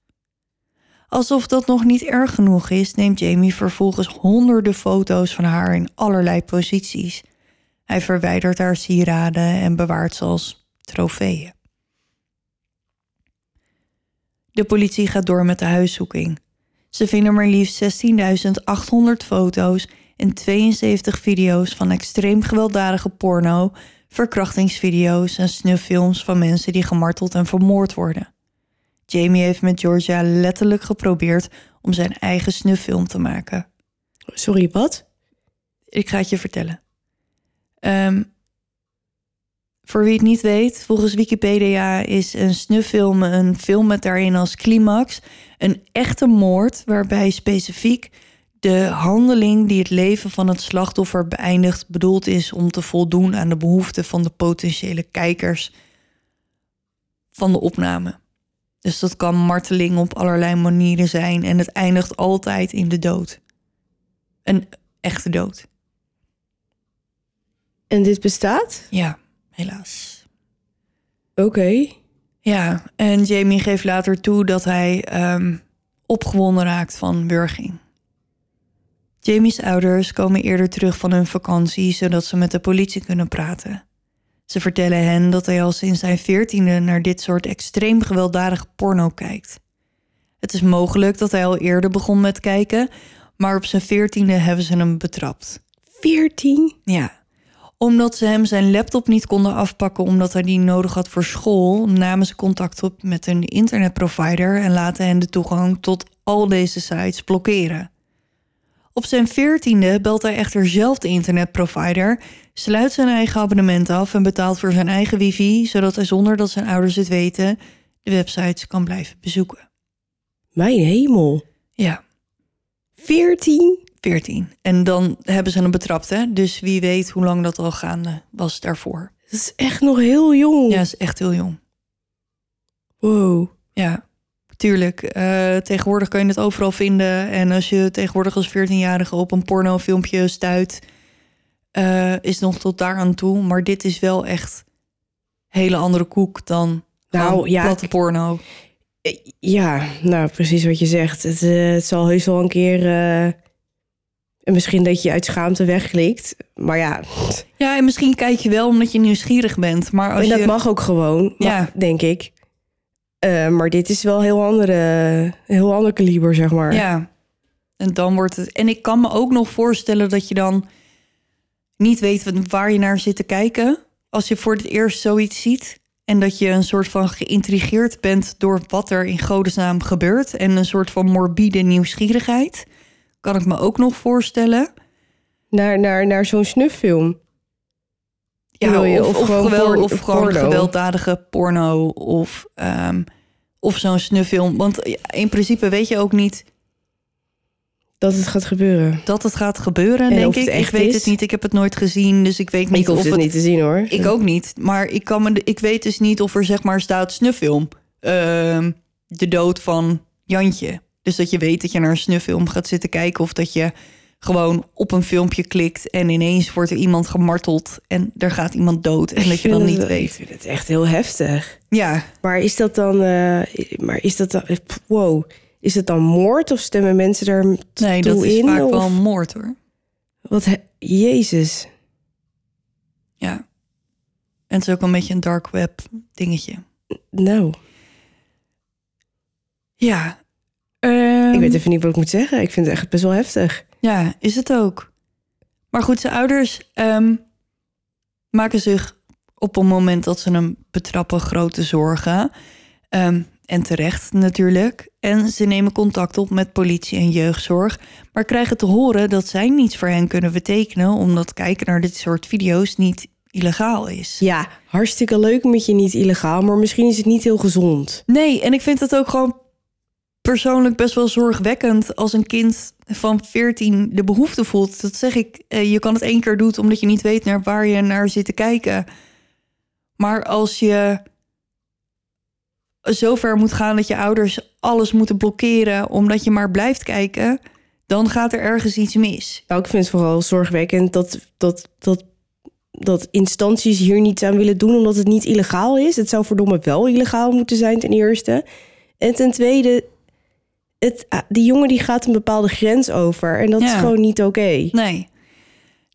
B: Alsof dat nog niet erg genoeg is, neemt Jamie vervolgens honderden foto's van haar in allerlei posities. Hij verwijdert haar sieraden en bewaart ze als trofeeën. De politie gaat door met de huiszoeking. Ze vinden maar liefst 16.800 foto's en 72 video's van extreem gewelddadige porno, verkrachtingsvideo's en snufffilms van mensen die gemarteld en vermoord worden. Jamie heeft met Georgia letterlijk geprobeerd om zijn eigen snufffilm te maken.
A: Sorry, wat?
B: Ik ga het je vertellen. Ehm, voor wie het niet weet, volgens Wikipedia is een snufffilm een film met daarin als climax een echte moord waarbij specifiek de handeling die het leven van het slachtoffer beëindigt bedoeld is om te voldoen aan de behoeften van de potentiële kijkers van de opname. Dus dat kan marteling op allerlei manieren zijn en het eindigt altijd in de dood. Een echte dood.
A: En dit bestaat?
B: Ja, helaas.
A: Oké.
B: Ja, en Jamie geeft later toe dat hij ehm, opgewonden raakt van wurging. Jamie's ouders komen eerder terug van hun vakantie zodat ze met de politie kunnen praten. Ze vertellen hen dat hij al sinds zijn veertiende naar dit soort extreem gewelddadige porno kijkt. Het is mogelijk dat hij al eerder begon met kijken, maar op zijn veertiende hebben ze hem betrapt.
A: 14?
B: Ja, omdat ze hem zijn laptop niet konden afpakken omdat hij die nodig had voor school, namen ze contact op met een internetprovider en laten hen de toegang tot al deze sites blokkeren. Op zijn veertiende belt hij echter zelf de internetprovider, sluit zijn eigen abonnement af en betaalt voor zijn eigen wifi, zodat hij zonder dat zijn ouders het weten de websites kan blijven bezoeken.
A: Mijn hemel.
B: Ja,
A: 14?
B: 14. En dan hebben ze hem betrapt, hè? Dus wie weet hoe lang dat al gaande was daarvoor.
A: Dat is echt nog heel jong.
B: Ja, is echt heel jong.
A: Wow.
B: Ja, tuurlijk. Eh, tegenwoordig kan je het overal vinden. En als je tegenwoordig als 14-jarige op een pornofilmpje stuit, eh, is nog tot daar aan toe. Maar dit is wel echt hele andere koek dan
A: Nou, ja,
B: platte porno.
A: Eh, Ja, nou precies wat je zegt. Het, het zal heus wel een keer... en misschien dat je uit schaamte wegklikt. Maar ja,
B: Ja, en misschien kijk je wel omdat je nieuwsgierig bent. Maar als
A: en dat
B: je...
A: mag ook gewoon,
B: Ja.
A: ja. denk ik. Eh, maar dit is wel heel andere, heel ander kaliber, zeg maar.
B: Ja, en dan wordt het. En ik kan me ook nog voorstellen dat je dan niet weet waar je naar zit te kijken. Als je voor het eerst zoiets ziet. En dat je een soort van geïntrigeerd bent door wat er in godesnaam gebeurt. En een soort van morbide nieuwsgierigheid. Kan ik me ook nog voorstellen.
A: Naar, naar, naar zo'n snufffilm.
B: Ja,
A: je?
B: of,
A: Of
B: of,
A: gewoon
B: geweld- of gewoon
A: porno?
B: gewelddadige porno. Of, ehm, of zo'n snufffilm. Want in principe weet je ook niet
A: Dat het gaat gebeuren.
B: Dat het gaat gebeuren,
A: En
B: denk ik. Ik weet
A: is?
B: het niet. Ik heb het nooit gezien, dus ik weet niet
A: Ik hoef
B: of
A: het
B: het...
A: niet te zien hoor.
B: Ik ook niet. Maar ik, kan me, ik weet dus niet of er zeg maar staat snuffilm. Ehm, de dood van Jantje. Dus dat je weet dat je naar een snuffilm gaat zitten kijken... of dat je gewoon op een filmpje klikt... en ineens wordt er iemand gemarteld en er gaat iemand dood... en
A: Ik
B: dat je dan
A: het
B: niet
A: wel- Ik
B: weet.
A: vind het echt heel heftig.
B: Ja,
A: Maar is dat dan... eh, maar is dat dan... Wow. Is het dan moord of stemmen mensen daar t-
B: nee,
A: toe
B: dat is
A: in?
B: vaak
A: of,
B: wel moord hoor.
A: Wat he- Jezus.
B: Ja. En het is ook een beetje een dark web dingetje.
A: Nou,
B: Ja. Ehm,
A: ik weet even niet wat ik moet zeggen. Ik vind het echt best wel heftig.
B: Ja, is het ook. Maar goed, zijn ouders ehm, maken zich op een moment dat ze hem betrappen grote zorgen. Ehm, en terecht natuurlijk. En ze nemen contact op met politie en jeugdzorg. Maar krijgen te horen dat zij niets voor hen kunnen betekenen... omdat kijken naar dit soort video's niet illegaal is.
A: Ja, hartstikke leuk met je niet illegaal, maar misschien is het niet heel gezond.
B: Nee, en ik vind het ook gewoon persoonlijk best wel zorgwekkend als een kind van 14 de behoefte voelt. Dat zeg ik, eh, je kan het één keer doen omdat je niet weet naar waar je naar zit te kijken. Maar als je zo ver moet gaan dat je ouders alles moeten blokkeren omdat je maar blijft kijken, dan gaat er ergens iets mis.
A: Nou, ik vind het vooral zorgwekkend dat, dat, dat, dat instanties hier niets aan willen doen omdat het niet illegaal is. Het zou verdomme wel illegaal moeten zijn ten eerste. En ten tweede, het, ah, die jongen die gaat een bepaalde grens over en dat is gewoon niet oké.
B: Nee.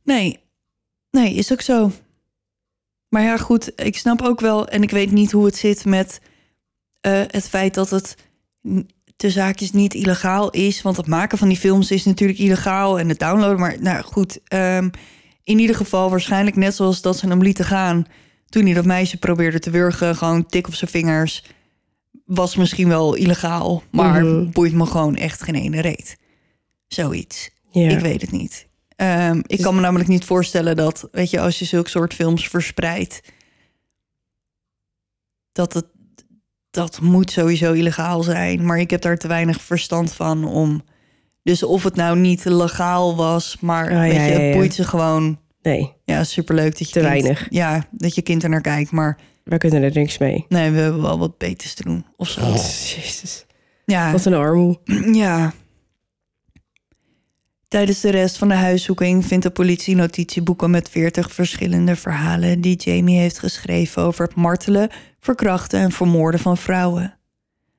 B: Nee. Nee, is ook zo. Maar ja, goed, ik snap ook wel... en ik weet niet hoe het zit met eh, het feit dat het de zaakjes niet illegaal is. Want het maken van die films is natuurlijk illegaal en het downloaden. Maar nou goed, ehm, in ieder geval waarschijnlijk net zoals dat ze hem lieten gaan... toen hij dat meisje probeerde te wurgen, gewoon tik op zijn vingers... was misschien wel illegaal, maar
A: Mhm.
B: boeit me gewoon echt geen ene reet. Zoiets. Ik weet het niet. Ehm, ik kan me namelijk niet voorstellen dat, weet je, als je zulke soort films verspreidt, dat het dat moet sowieso illegaal zijn. Maar ik heb daar te weinig verstand van om. Dus of het nou niet legaal was, maar
A: Ah,
B: weet
A: ja,
B: je,
A: ja,
B: het
A: ja.
B: boeit ze gewoon.
A: Nee,
B: Ja, superleuk dat je
A: Te
B: kind-
A: weinig.
B: Ja, dat je kind er naar kijkt, maar
A: wij kunnen er niks mee.
B: nee, we hebben wel wat beters te doen of zo.
A: Jezus,
B: Ja.
A: wat een armoe.
B: Ja. Tijdens de rest van de huiszoeking vindt de politie notitieboeken met 40 verschillende verhalen die Jamie heeft geschreven over het martelen, verkrachten en vermoorden van vrouwen.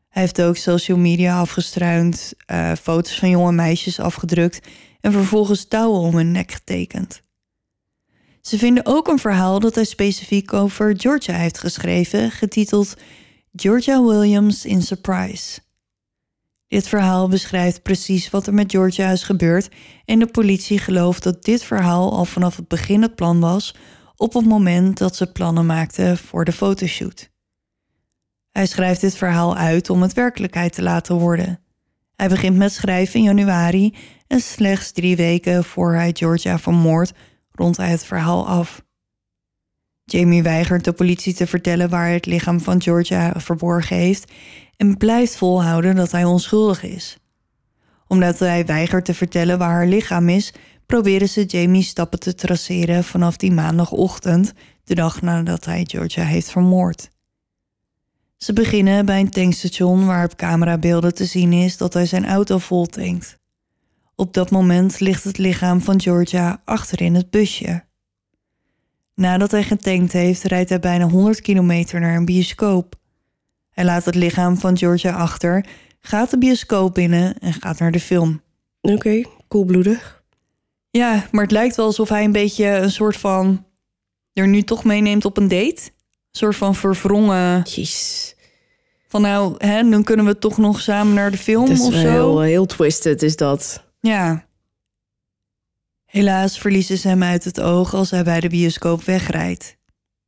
B: Hij heeft ook social media afgestruind, eh, foto's van jonge meisjes afgedrukt en vervolgens touwen om hun nek getekend. Ze vinden ook een verhaal dat hij specifiek over Georgia heeft geschreven, getiteld Georgia Williams in Surprise. Dit verhaal beschrijft precies wat er met Georgia is gebeurd en de politie gelooft dat dit verhaal al vanaf het begin het plan was op het moment dat ze plannen maakten voor de fotoshoot. Hij schrijft dit verhaal uit om het werkelijkheid te laten worden. Hij begint met schrijven in januari en slechts drie weken voor hij Georgia vermoordt rondt hij het verhaal af. Jamie weigert de politie te vertellen waar het lichaam van Georgia verborgen heeft en blijft volhouden dat hij onschuldig is. Omdat hij weigert te vertellen waar haar lichaam is, proberen ze Jamie's stappen te traceren vanaf die maandagochtend, de dag nadat hij Georgia heeft vermoord. Ze beginnen bij een tankstation waar op camerabeelden te zien is dat hij zijn auto vol tankt. Op dat moment ligt het lichaam van Georgia achterin het busje. Nadat hij getankt heeft, rijdt hij bijna 100 kilometer naar een bioscoop. Hij laat het lichaam van Georgia achter, gaat de bioscoop binnen en gaat naar de film.
A: Oké, koelbloedig.
B: Ja, maar het lijkt wel alsof hij een beetje een soort van er nu toch meeneemt op een date. Een soort van verwrongen
A: Jeez.
B: van nou, hè, dan kunnen we toch nog samen naar de film of zo.
A: heel, heel twisted, is dat.
B: Ja. Helaas verliezen ze hem uit het oog als hij bij de bioscoop wegrijdt.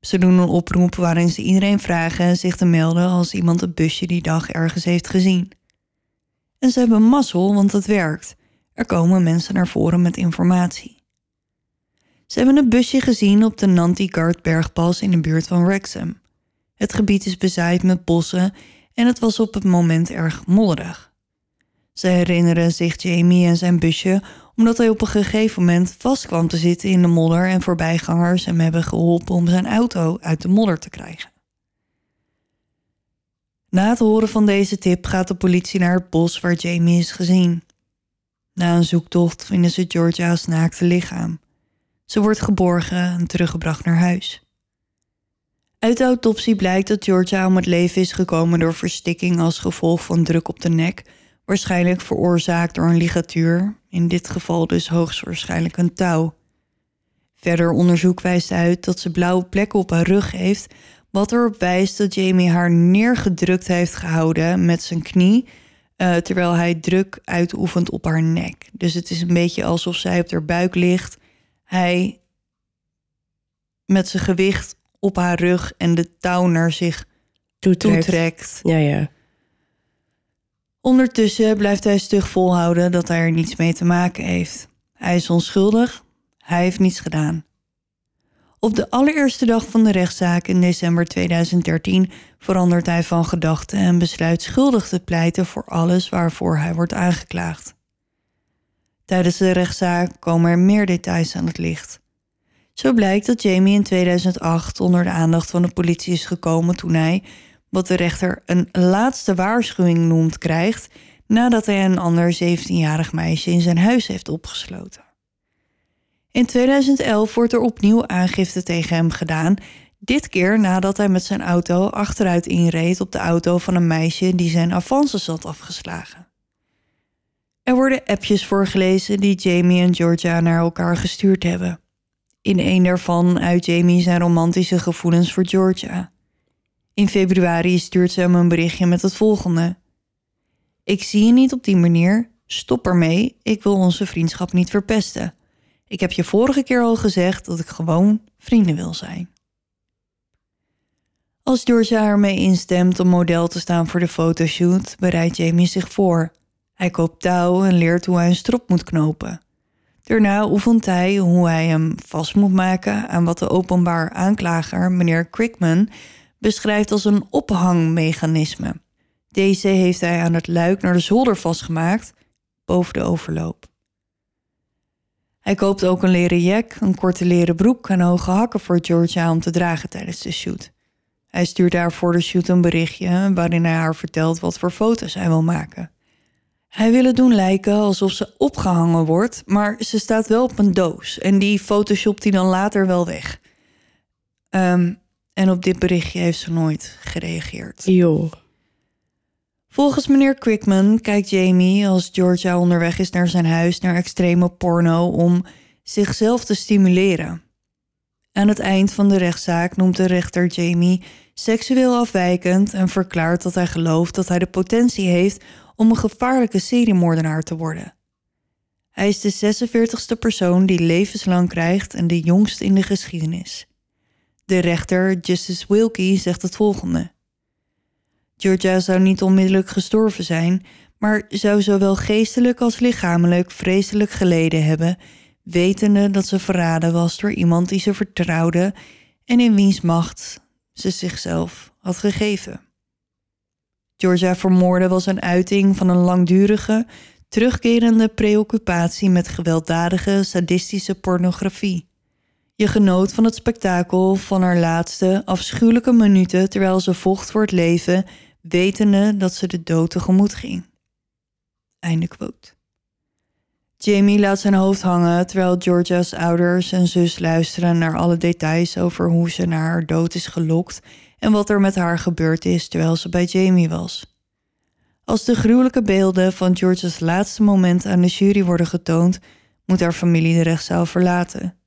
B: Ze doen een oproep waarin ze iedereen vragen zich te melden als iemand het busje die dag ergens heeft gezien. En ze hebben mazzel, want het werkt. Er komen mensen naar voren met informatie. Ze hebben een busje gezien op de Nantigard bergpas in de buurt van Wrexham. Het gebied is bezaaid met bossen en het was op het moment erg modderig. Ze herinneren zich Jamie en zijn busje omdat hij op een gegeven moment vast kwam te zitten in de modder en voorbijgangers hem hebben geholpen om zijn auto uit de modder te krijgen. Na het horen van deze tip gaat de politie naar het bos waar Jamie is gezien. Na een zoektocht vinden ze Georgia's naakte lichaam. Ze wordt geborgen en teruggebracht naar huis. Uit de autopsie blijkt dat Georgia om het leven is gekomen door verstikking als gevolg van druk op de nek, waarschijnlijk veroorzaakt door een ligatuur, in dit geval dus hoogstwaarschijnlijk een touw. Verder onderzoek wijst uit dat ze blauwe plekken op haar rug heeft, wat erop wijst dat Jamie haar neergedrukt heeft gehouden met zijn knie, uh, terwijl hij druk uitoefent op haar nek. Dus het is een beetje alsof zij op haar buik ligt, hij met zijn gewicht op haar rug en de touw naar zich
A: Toetrekt.
B: toetrekt.
A: Ja, ja.
B: Ondertussen blijft hij stug volhouden dat hij er niets mee te maken heeft. Hij is onschuldig, hij heeft niets gedaan. Op de allereerste dag van de rechtszaak in december 2013 verandert hij van gedachten en besluit schuldig te pleiten voor alles waarvoor hij wordt aangeklaagd. Tijdens de rechtszaak komen er meer details aan het licht. Zo blijkt dat Jamie in 2008 onder de aandacht van de politie is gekomen toen hij, wat de rechter een laatste waarschuwing noemt, krijgt nadat hij een ander 17-jarig meisje in zijn huis heeft opgesloten. In 2011 wordt er opnieuw aangifte tegen hem gedaan, dit keer nadat hij met zijn auto achteruit inreed op de auto van een meisje die zijn avances had afgeslagen. Er worden appjes voorgelezen die Jamie en Georgia naar elkaar gestuurd hebben. In een daarvan uit Jamie zijn romantische gevoelens voor Georgia. In februari stuurt ze hem een berichtje met het volgende: Ik zie je niet op die manier. Stop ermee. Ik wil onze vriendschap niet verpesten. Ik heb je vorige keer al gezegd dat ik gewoon vrienden wil zijn. Als Georgia ermee instemt om model te staan voor de fotoshoot, bereidt Jamie zich voor. Hij koopt touw en leert hoe hij een strop moet knopen. Daarna oefent hij hoe hij hem vast moet maken aan wat de openbaar aanklager, meneer Crickman, beschrijft als een ophangmechanisme. Deze heeft hij aan het luik naar de zolder vastgemaakt, boven de overloop. Hij koopt ook een leren jack, een korte leren broek en hoge hakken voor Georgia om te dragen tijdens de shoot. Hij stuurt haar voor de shoot een berichtje waarin hij haar vertelt wat voor foto's hij wil maken. Hij wil het doen lijken alsof ze opgehangen wordt, maar ze staat wel op een doos en die photoshopt hij dan later wel weg. Ehm, en op dit berichtje heeft ze nooit gereageerd.
A: Joh.
B: Volgens meneer Quickman kijkt Jamie als Georgia onderweg is naar zijn huis naar extreme porno om zichzelf te stimuleren. Aan het eind van de rechtszaak noemt de rechter Jamie seksueel afwijkend en verklaart dat hij gelooft dat hij de potentie heeft om een gevaarlijke seriemoordenaar te worden. Hij is de 46ste persoon die levenslang krijgt en de jongste in de geschiedenis. De rechter, Justice Wilkie, zegt het volgende. Georgia zou niet onmiddellijk gestorven zijn, maar zou zowel geestelijk als lichamelijk vreselijk geleden hebben, wetende dat ze verraden was door iemand die ze vertrouwde en in wiens macht ze zichzelf had gegeven. Georgia vermoorden was een uiting van een langdurige, terugkerende preoccupatie met gewelddadige, sadistische pornografie. Je genoot van het spektakel van haar laatste, afschuwelijke minuten terwijl ze vocht voor het leven, wetende dat ze de dood tegemoet ging. Einde quote. Jamie laat zijn hoofd hangen terwijl Georgia's ouders en zus luisteren naar alle details over hoe ze naar haar dood is gelokt en wat er met haar gebeurd is terwijl ze bij Jamie was. Als de gruwelijke beelden van Georgia's laatste moment aan de jury worden getoond, moet haar familie de rechtszaal verlaten.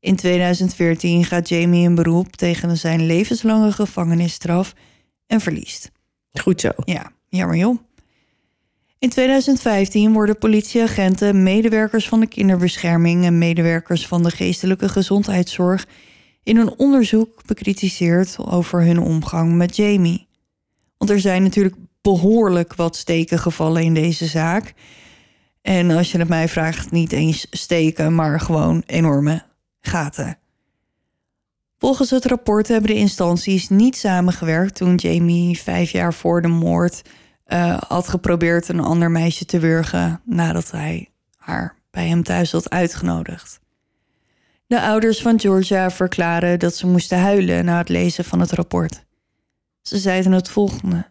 B: In 2014 gaat Jamie in beroep tegen zijn levenslange gevangenisstraf en verliest.
A: Goed zo.
B: Ja, jammer joh. In 2015 worden politieagenten, medewerkers van de kinderbescherming en medewerkers van de geestelijke gezondheidszorg in een onderzoek bekritiseerd over hun omgang met Jamie. Want er zijn natuurlijk behoorlijk wat steken gevallen in deze zaak. En als je het mij vraagt, niet eens steken, maar gewoon enorme gaten. Volgens het rapport hebben de instanties niet samengewerkt toen Jamie vijf jaar voor de moord eh, had geprobeerd een ander meisje te wurgen nadat hij haar bij hem thuis had uitgenodigd. De ouders van Georgia verklaren dat ze moesten huilen na het lezen van het rapport. Ze zeiden het volgende.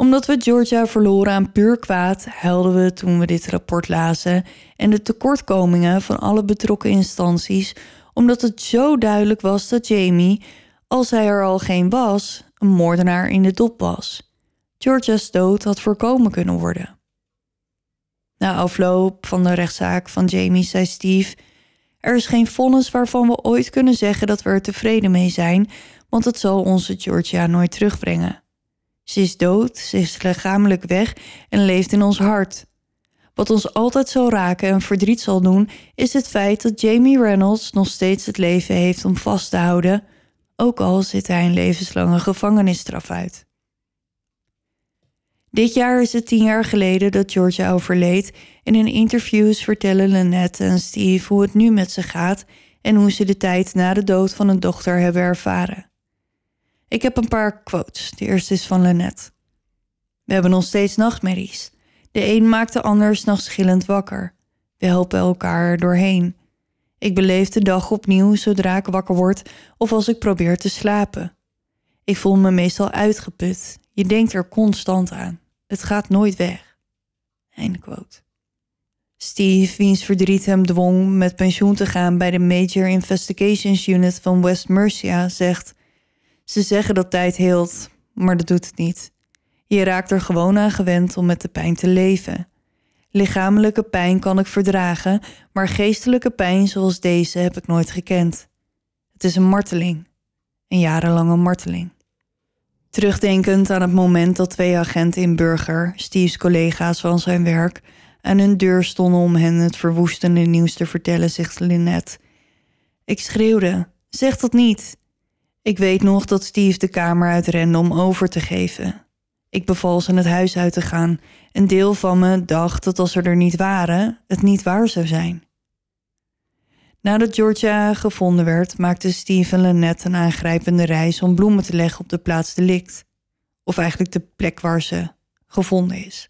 B: Omdat we Georgia verloren aan puur kwaad, huilden we toen we dit rapport lazen en de tekortkomingen van alle betrokken instanties, omdat het zo duidelijk was dat Jamie, als hij er al geen was, een moordenaar in de dop was. Georgia's dood had voorkomen kunnen worden. Na afloop van de rechtszaak van Jamie zei Steve: Er is geen vonnis waarvan we ooit kunnen zeggen dat we er tevreden mee zijn, want het zal onze Georgia nooit terugbrengen. Ze is dood, ze is lichamelijk weg en leeft in ons hart. Wat ons altijd zal raken en verdriet zal doen, is het feit dat Jamie Reynolds nog steeds het leven heeft om vast te houden, ook al zit hij een levenslange gevangenisstraf uit. Dit jaar is het tien jaar geleden dat Georgia overleed en in interviews vertellen Lynette en Steve hoe het nu met ze gaat en hoe ze de tijd na de dood van hun dochter hebben ervaren. Ik heb een paar quotes. De eerste is van Lynette. We hebben nog steeds nachtmerries. De een maakt de ander s'nachts gillend wakker. We helpen elkaar doorheen. Ik beleef de dag opnieuw zodra ik wakker word of als ik probeer te slapen. Ik voel me meestal uitgeput. Je denkt er constant aan. Het gaat nooit weg. Einde quote. Steve, wiens verdriet hem dwong met pensioen te gaan bij de Major Investigations Unit van West Mercia, zegt: Ze zeggen dat tijd heelt, maar dat doet het niet. Je raakt er gewoon aan gewend om met de pijn te leven. Lichamelijke pijn kan ik verdragen, maar geestelijke pijn zoals deze heb ik nooit gekend. Het is een marteling, een jarenlange marteling. Terugdenkend aan het moment dat twee agenten in Burger, Steve's collega's van zijn werk, aan hun deur stonden om hen het verwoestende nieuws te vertellen, zegt Lynette. Ik schreeuwde: Zeg dat niet. Ik weet nog dat Steve de kamer uitrende om over te geven. Ik beval ze het huis uit te gaan. Een deel van me dacht dat als ze er niet waren, het niet waar zou zijn. Nadat Georgia gevonden werd, maakte Steve en Lynette een aangrijpende reis om bloemen te leggen op de plaats delict. Of eigenlijk de plek waar ze gevonden is.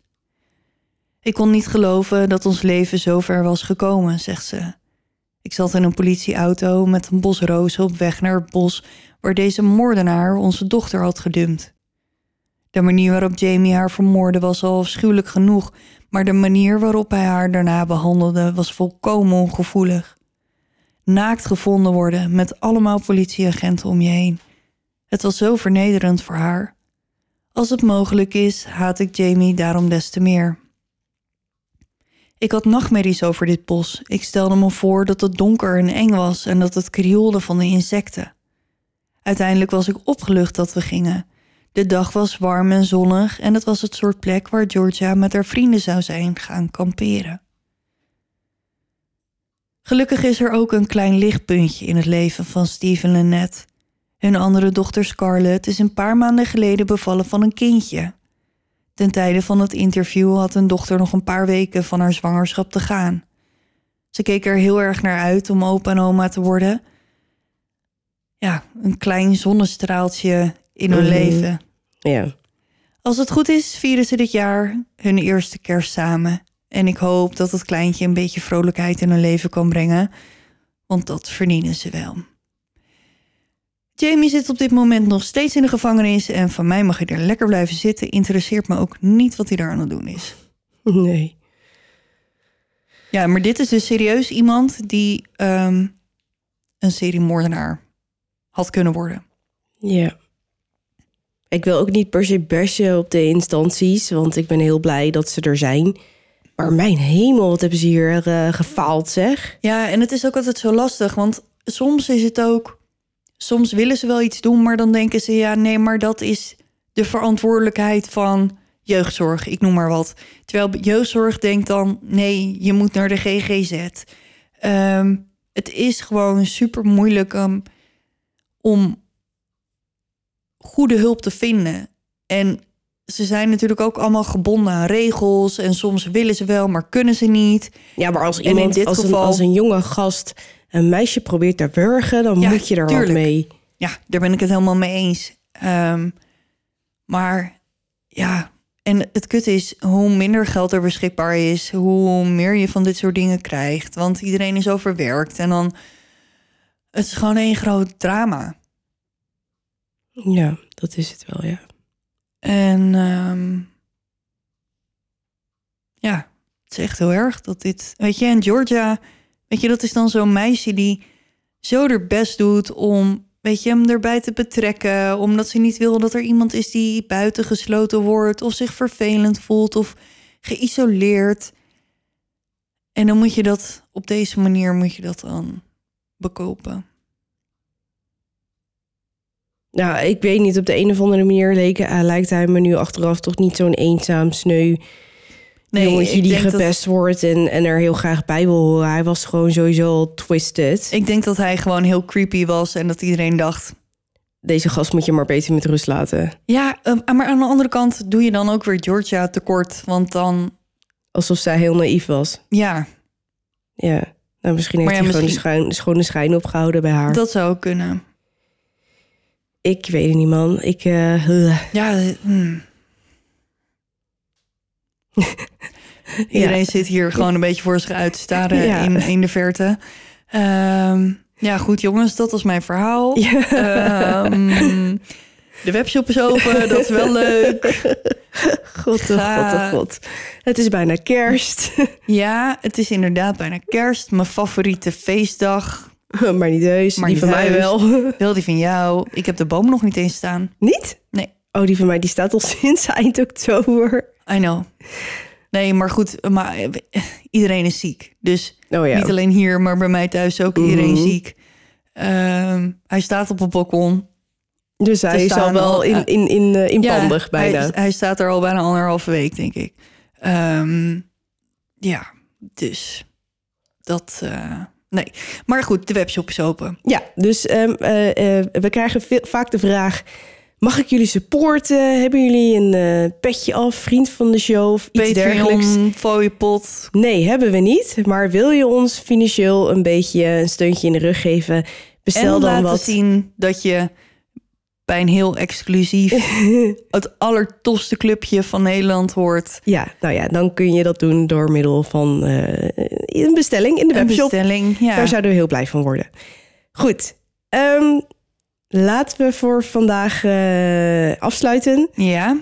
B: Ik kon niet geloven dat ons leven zo ver was gekomen, zegt ze. Ik zat in een politieauto met een bos rozen op weg naar het bos waar deze moordenaar onze dochter had gedumpt. De manier waarop Jamie haar vermoordde was al afschuwelijk genoeg, maar de manier waarop hij haar daarna behandelde was volkomen ongevoelig. Naakt gevonden worden met allemaal politieagenten om je heen. Het was zo vernederend voor haar. Als het mogelijk is, haat ik Jamie daarom des te meer. Ik had nachtmerries over dit bos. Ik stelde me voor dat het donker en eng was en dat het krioelde van de insecten. Uiteindelijk was ik opgelucht dat we gingen. De dag was warm en zonnig en het was het soort plek waar Georgia met haar vrienden zou zijn gaan kamperen. Gelukkig is er ook een klein lichtpuntje in het leven van Steve en Lynette. Hun andere dochter Scarlett is een paar maanden geleden bevallen van een kindje. Ten tijde van het interview had hun dochter nog een paar weken van haar zwangerschap te gaan. Ze keek er heel erg naar uit om opa en oma te worden. Ja, een klein zonnestraaltje in hun
A: Mhm.
B: leven.
A: Ja.
B: Als het goed is, vieren ze dit jaar hun eerste kerst samen. En ik hoop dat het kleintje een beetje vrolijkheid in hun leven kan brengen. Want dat verdienen ze wel. Jamie zit op dit moment nog steeds in de gevangenis. En van mij mag hij er lekker blijven zitten. Interesseert me ook niet wat hij daar aan het doen is.
A: Nee.
B: Ja, maar dit is dus serieus iemand die ehm, een seriemoordenaar had kunnen worden.
A: Ja. Ik wil ook niet per se bashen op de instanties, want ik ben heel blij dat ze er zijn. Maar mijn hemel, wat hebben ze hier eh, gefaald, zeg.
B: Ja, en het is ook altijd zo lastig, want soms is het ook... Soms willen ze wel iets doen, maar dan denken ze... ja, nee, maar dat is de verantwoordelijkheid van jeugdzorg, ik noem maar wat. Terwijl jeugdzorg denkt dan... nee, je moet naar de GGZ. Ehm, het is gewoon super moeilijk um, om goede hulp te vinden. En ze zijn natuurlijk ook allemaal gebonden aan regels... en soms willen ze wel, maar kunnen ze niet...
A: Ja, maar als
B: in
A: iemand,
B: dit
A: als,
B: geval-
A: een, als een jonge gast een meisje probeert te wurgen, dan
B: Ja,
A: moet je er
B: tuurlijk.
A: wat mee.
B: Ja, daar ben ik het helemaal mee eens. Ehm, maar ja, En het kut is, hoe minder geld er beschikbaar is, hoe meer je van dit soort dingen krijgt. Want iedereen is overwerkt en dan... Het is gewoon één groot drama.
A: Ja, dat is het wel, ja.
B: En ehm, ja, het is echt heel erg dat dit... Weet je, en Georgia, weet je, dat is dan zo'n meisje die zo haar best doet om, weet je, hem erbij te betrekken. Omdat ze niet wil dat er iemand is die buitengesloten wordt of zich vervelend voelt of geïsoleerd. En dan moet je dat, op deze manier moet je dat dan bekopen.
A: Nou, ik weet niet, op de een of andere manier leek, eh, lijkt hij me nu achteraf toch niet zo'n eenzaam, sneu jongetje
B: ik
A: die
B: denk dat-
A: gepest wordt en, en er heel graag bij wil horen. Hij was gewoon sowieso al twisted.
B: Ik denk dat hij gewoon heel creepy was en dat iedereen dacht...
A: Deze gast moet je maar beter met rust laten.
B: Ja, eh, maar aan de andere kant doe je dan ook weer Georgia tekort. Want dan,
A: Alsof zij heel naïef was.
B: ja,
A: Ja. Nou, misschien heeft
B: Maar ja,
A: hij gewoon, de schijn, schone schijn opgehouden bij haar.
B: dat zou kunnen.
A: Ik weet het niet, man. Ik, eh.
B: Ja, eh, hmm. Iedereen zit hier gewoon een beetje voor zich uit te staren
A: Ja.
B: in, in de verte. Ehm, ja, goed jongens, dat was mijn verhaal.
A: Ja.
B: Ehm, de webshop is open, dat is wel leuk.
A: God, oh, god, oh, god. Het is bijna kerst.
B: Ja, het is inderdaad bijna kerst. Mijn favoriete feestdag.
A: maar niet heus.
B: Maar
A: die
B: niet
A: van mij wel.
B: Wel die van jou. Ik heb de boom nog niet eens staan.
A: niet?
B: Nee.
A: Oh, die van mij die staat al sinds eind oktober.
B: I know. Nee, maar goed, maar eh, iedereen is ziek. Dus
A: Oh ja.
B: niet alleen hier, maar bij mij thuis ook iedereen
A: Mhm.
B: ziek. Ehm, hij staat op het balkon.
A: Dus hij is al wel
B: al-
A: in, in, in, eh, inpandig
B: Ja,
A: bijna.
B: Hij, hij staat er al bijna anderhalve week, denk ik. Ehm, ja, dus dat... eh, nee, maar goed, de webshop is open.
A: Ja, dus eh, eh, we krijgen veel- vaak de vraag... Mag ik jullie supporten? Hebben jullie een eh, petje af, vriend van de show of iets dergelijks?
B: Patreon, fooiepot.
A: Nee, hebben we niet. Maar wil je ons financieel een beetje een steuntje in de rug geven? Bestel
B: en
A: dan
B: laten
A: wat.
B: zien dat je bij een heel exclusief... het allertofste clubje van Nederland hoort.
A: Ja, nou ja, dan kun je dat doen door middel van eh, een bestelling in de
B: Een
A: webshop.
B: bestelling, ja.
A: Daar zouden we heel blij van worden. Goed, ehm, laten we voor vandaag eh, afsluiten.
B: Ja,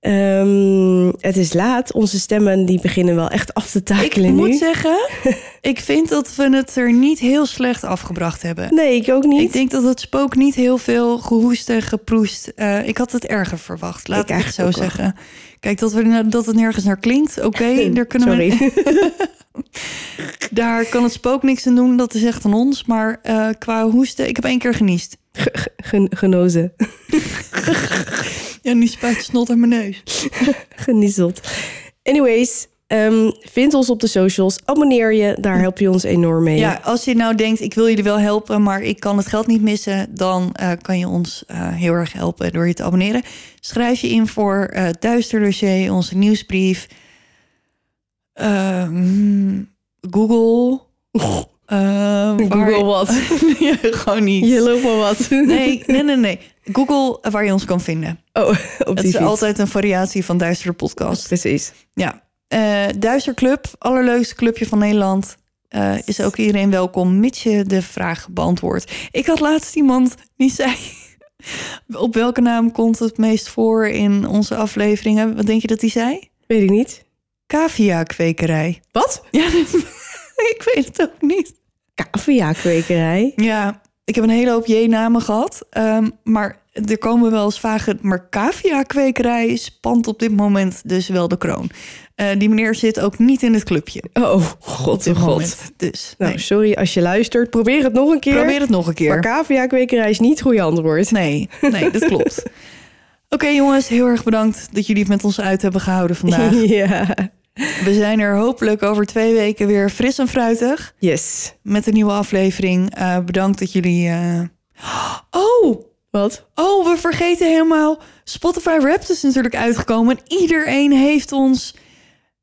A: Ehm, het is laat. Onze stemmen die beginnen wel echt af te
B: ik
A: takelen
B: moet
A: nu.
B: zeggen... ik vind dat we het er niet heel slecht afgebracht hebben.
A: Nee, ik ook niet.
B: Ik denk dat het spook niet heel veel gehoest en geproest. Eh, ik had het erger verwacht, laat
A: Ik
B: ik, het zo zeggen. Kijk, dat, we, dat het nergens naar klinkt, oké, daar kunnen
A: Sorry.
B: we... Daar kan het spook niks aan doen, dat is echt aan ons. Maar eh, qua hoesten, ik heb één keer geniest.
A: Gen- genozen.
B: Ja, nu spuit snot uit mijn neus.
A: Geniezeld. Anyways, ehm, vind ons op de socials. Abonneer je, daar help je ons enorm mee.
B: Ja, als je nou denkt, ik wil jullie wel helpen, maar ik kan het geld niet missen, dan eh, kan je ons eh, heel erg helpen door je te abonneren. Schrijf je in voor eh Duister Dossier, onze nieuwsbrief. Ehm, Google. Eh,
A: Google wat?
B: gewoon niet.
A: Je loopt maar wat.
B: Nee, nee, nee, nee. Google eh, waar je ons kan vinden.
A: Oh, op
B: Het
A: die
B: is
A: fiets.
B: altijd een variatie van Duister Podcast.
A: Precies.
B: Ja, eh Duister Club, allerleukste clubje van Nederland. eh, is ook iedereen welkom, mits je de vraag beantwoordt. Ik had laatst iemand die zei... op welke naam komt het meest voor in onze afleveringen? Wat denk je dat die zei?
A: Weet ik niet.
B: Cavia-kwekerij.
A: Wat?
B: Ja, ik weet het ook niet.
A: Cavia-kwekerij.
B: Ja, ik heb een hele hoop J-namen gehad. ehm, maar er komen wel eens vragen... maar cavia-kwekerij spant op dit moment dus wel de kroon. Eh, die meneer zit ook niet in het clubje.
A: Oh, god, oh god.
B: moment. Dus
A: Nou,
B: nee.
A: sorry als je luistert. Probeer het nog een keer.
B: probeer het nog een keer.
A: Maar cavia-kwekerij is niet het goede antwoord.
B: Nee, nee, dat klopt. Oké jongens, heel erg bedankt dat jullie het met ons uit hebben gehouden vandaag.
A: ja.
B: We zijn er hopelijk over twee weken weer fris en fruitig
A: Yes.
B: met een nieuwe aflevering. Eh, bedankt dat jullie... eh, Oh,
A: Wat?
B: oh, we vergeten helemaal... Spotify Wrapped is natuurlijk uitgekomen. En iedereen heeft ons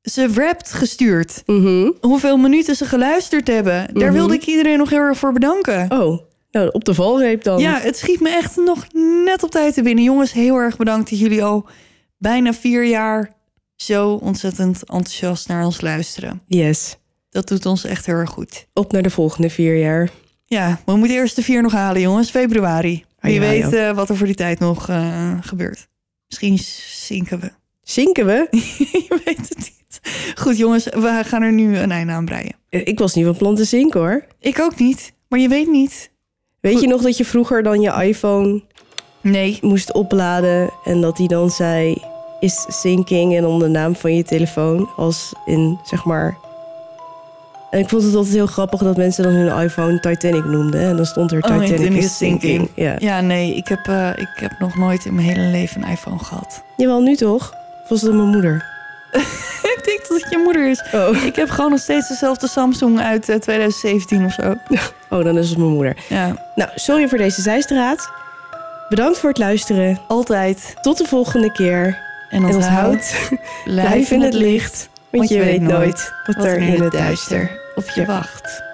B: ze Wrapped gestuurd.
A: Mhm.
B: Hoeveel minuten ze geluisterd hebben. Daar
A: Mhm.
B: wilde ik iedereen nog heel erg voor bedanken.
A: Oh, nou, op de valreep dan.
B: Ja, het schiet me echt nog net op tijd te binnen. Jongens, heel erg bedankt dat jullie al bijna vier jaar zo ontzettend enthousiast naar ons luisteren.
A: Yes.
B: Dat doet ons echt heel erg goed.
A: Op naar de volgende vier jaar.
B: Ja, we moeten eerst de vier nog halen, jongens. Februari. Wie
A: ja,
B: weet eh, wat er voor die tijd nog eh, gebeurt. Misschien zinken we.
A: Zinken we?
B: Je weet het niet. Goed, jongens, we gaan er nu een einde aan breien.
A: Ik was niet van plan te zinken hoor.
B: Ik ook niet, maar je weet niet.
A: Weet
B: Goed.
A: je nog dat je vroeger dan je iPhone
B: Nee.
A: moest opladen en dat die dan zei is syncing en dan de naam van je telefoon als in zeg maar. En ik vond het altijd heel grappig dat mensen dan hun iPhone Titanic noemden en dan stond er
B: Oh,
A: Titanic is
B: sinking.
A: Ja.
B: Ja, nee, ik heb, eh, ik heb nog nooit in mijn hele leven een iPhone gehad.
A: Jawel, nu toch? Of was dat mijn moeder?
B: ik denk dat het je moeder is.
A: Oh.
B: Ik heb gewoon nog steeds dezelfde Samsung uit eh, 2017 of zo.
A: oh, dan is het mijn moeder.
B: Ja,
A: Nou, sorry voor deze zijstraat. Bedankt voor het luisteren.
B: altijd.
A: Tot de volgende keer.
B: En
A: onthoud,
B: blijf in het licht.
A: want je weet nooit wat er in het duister
B: op je wacht.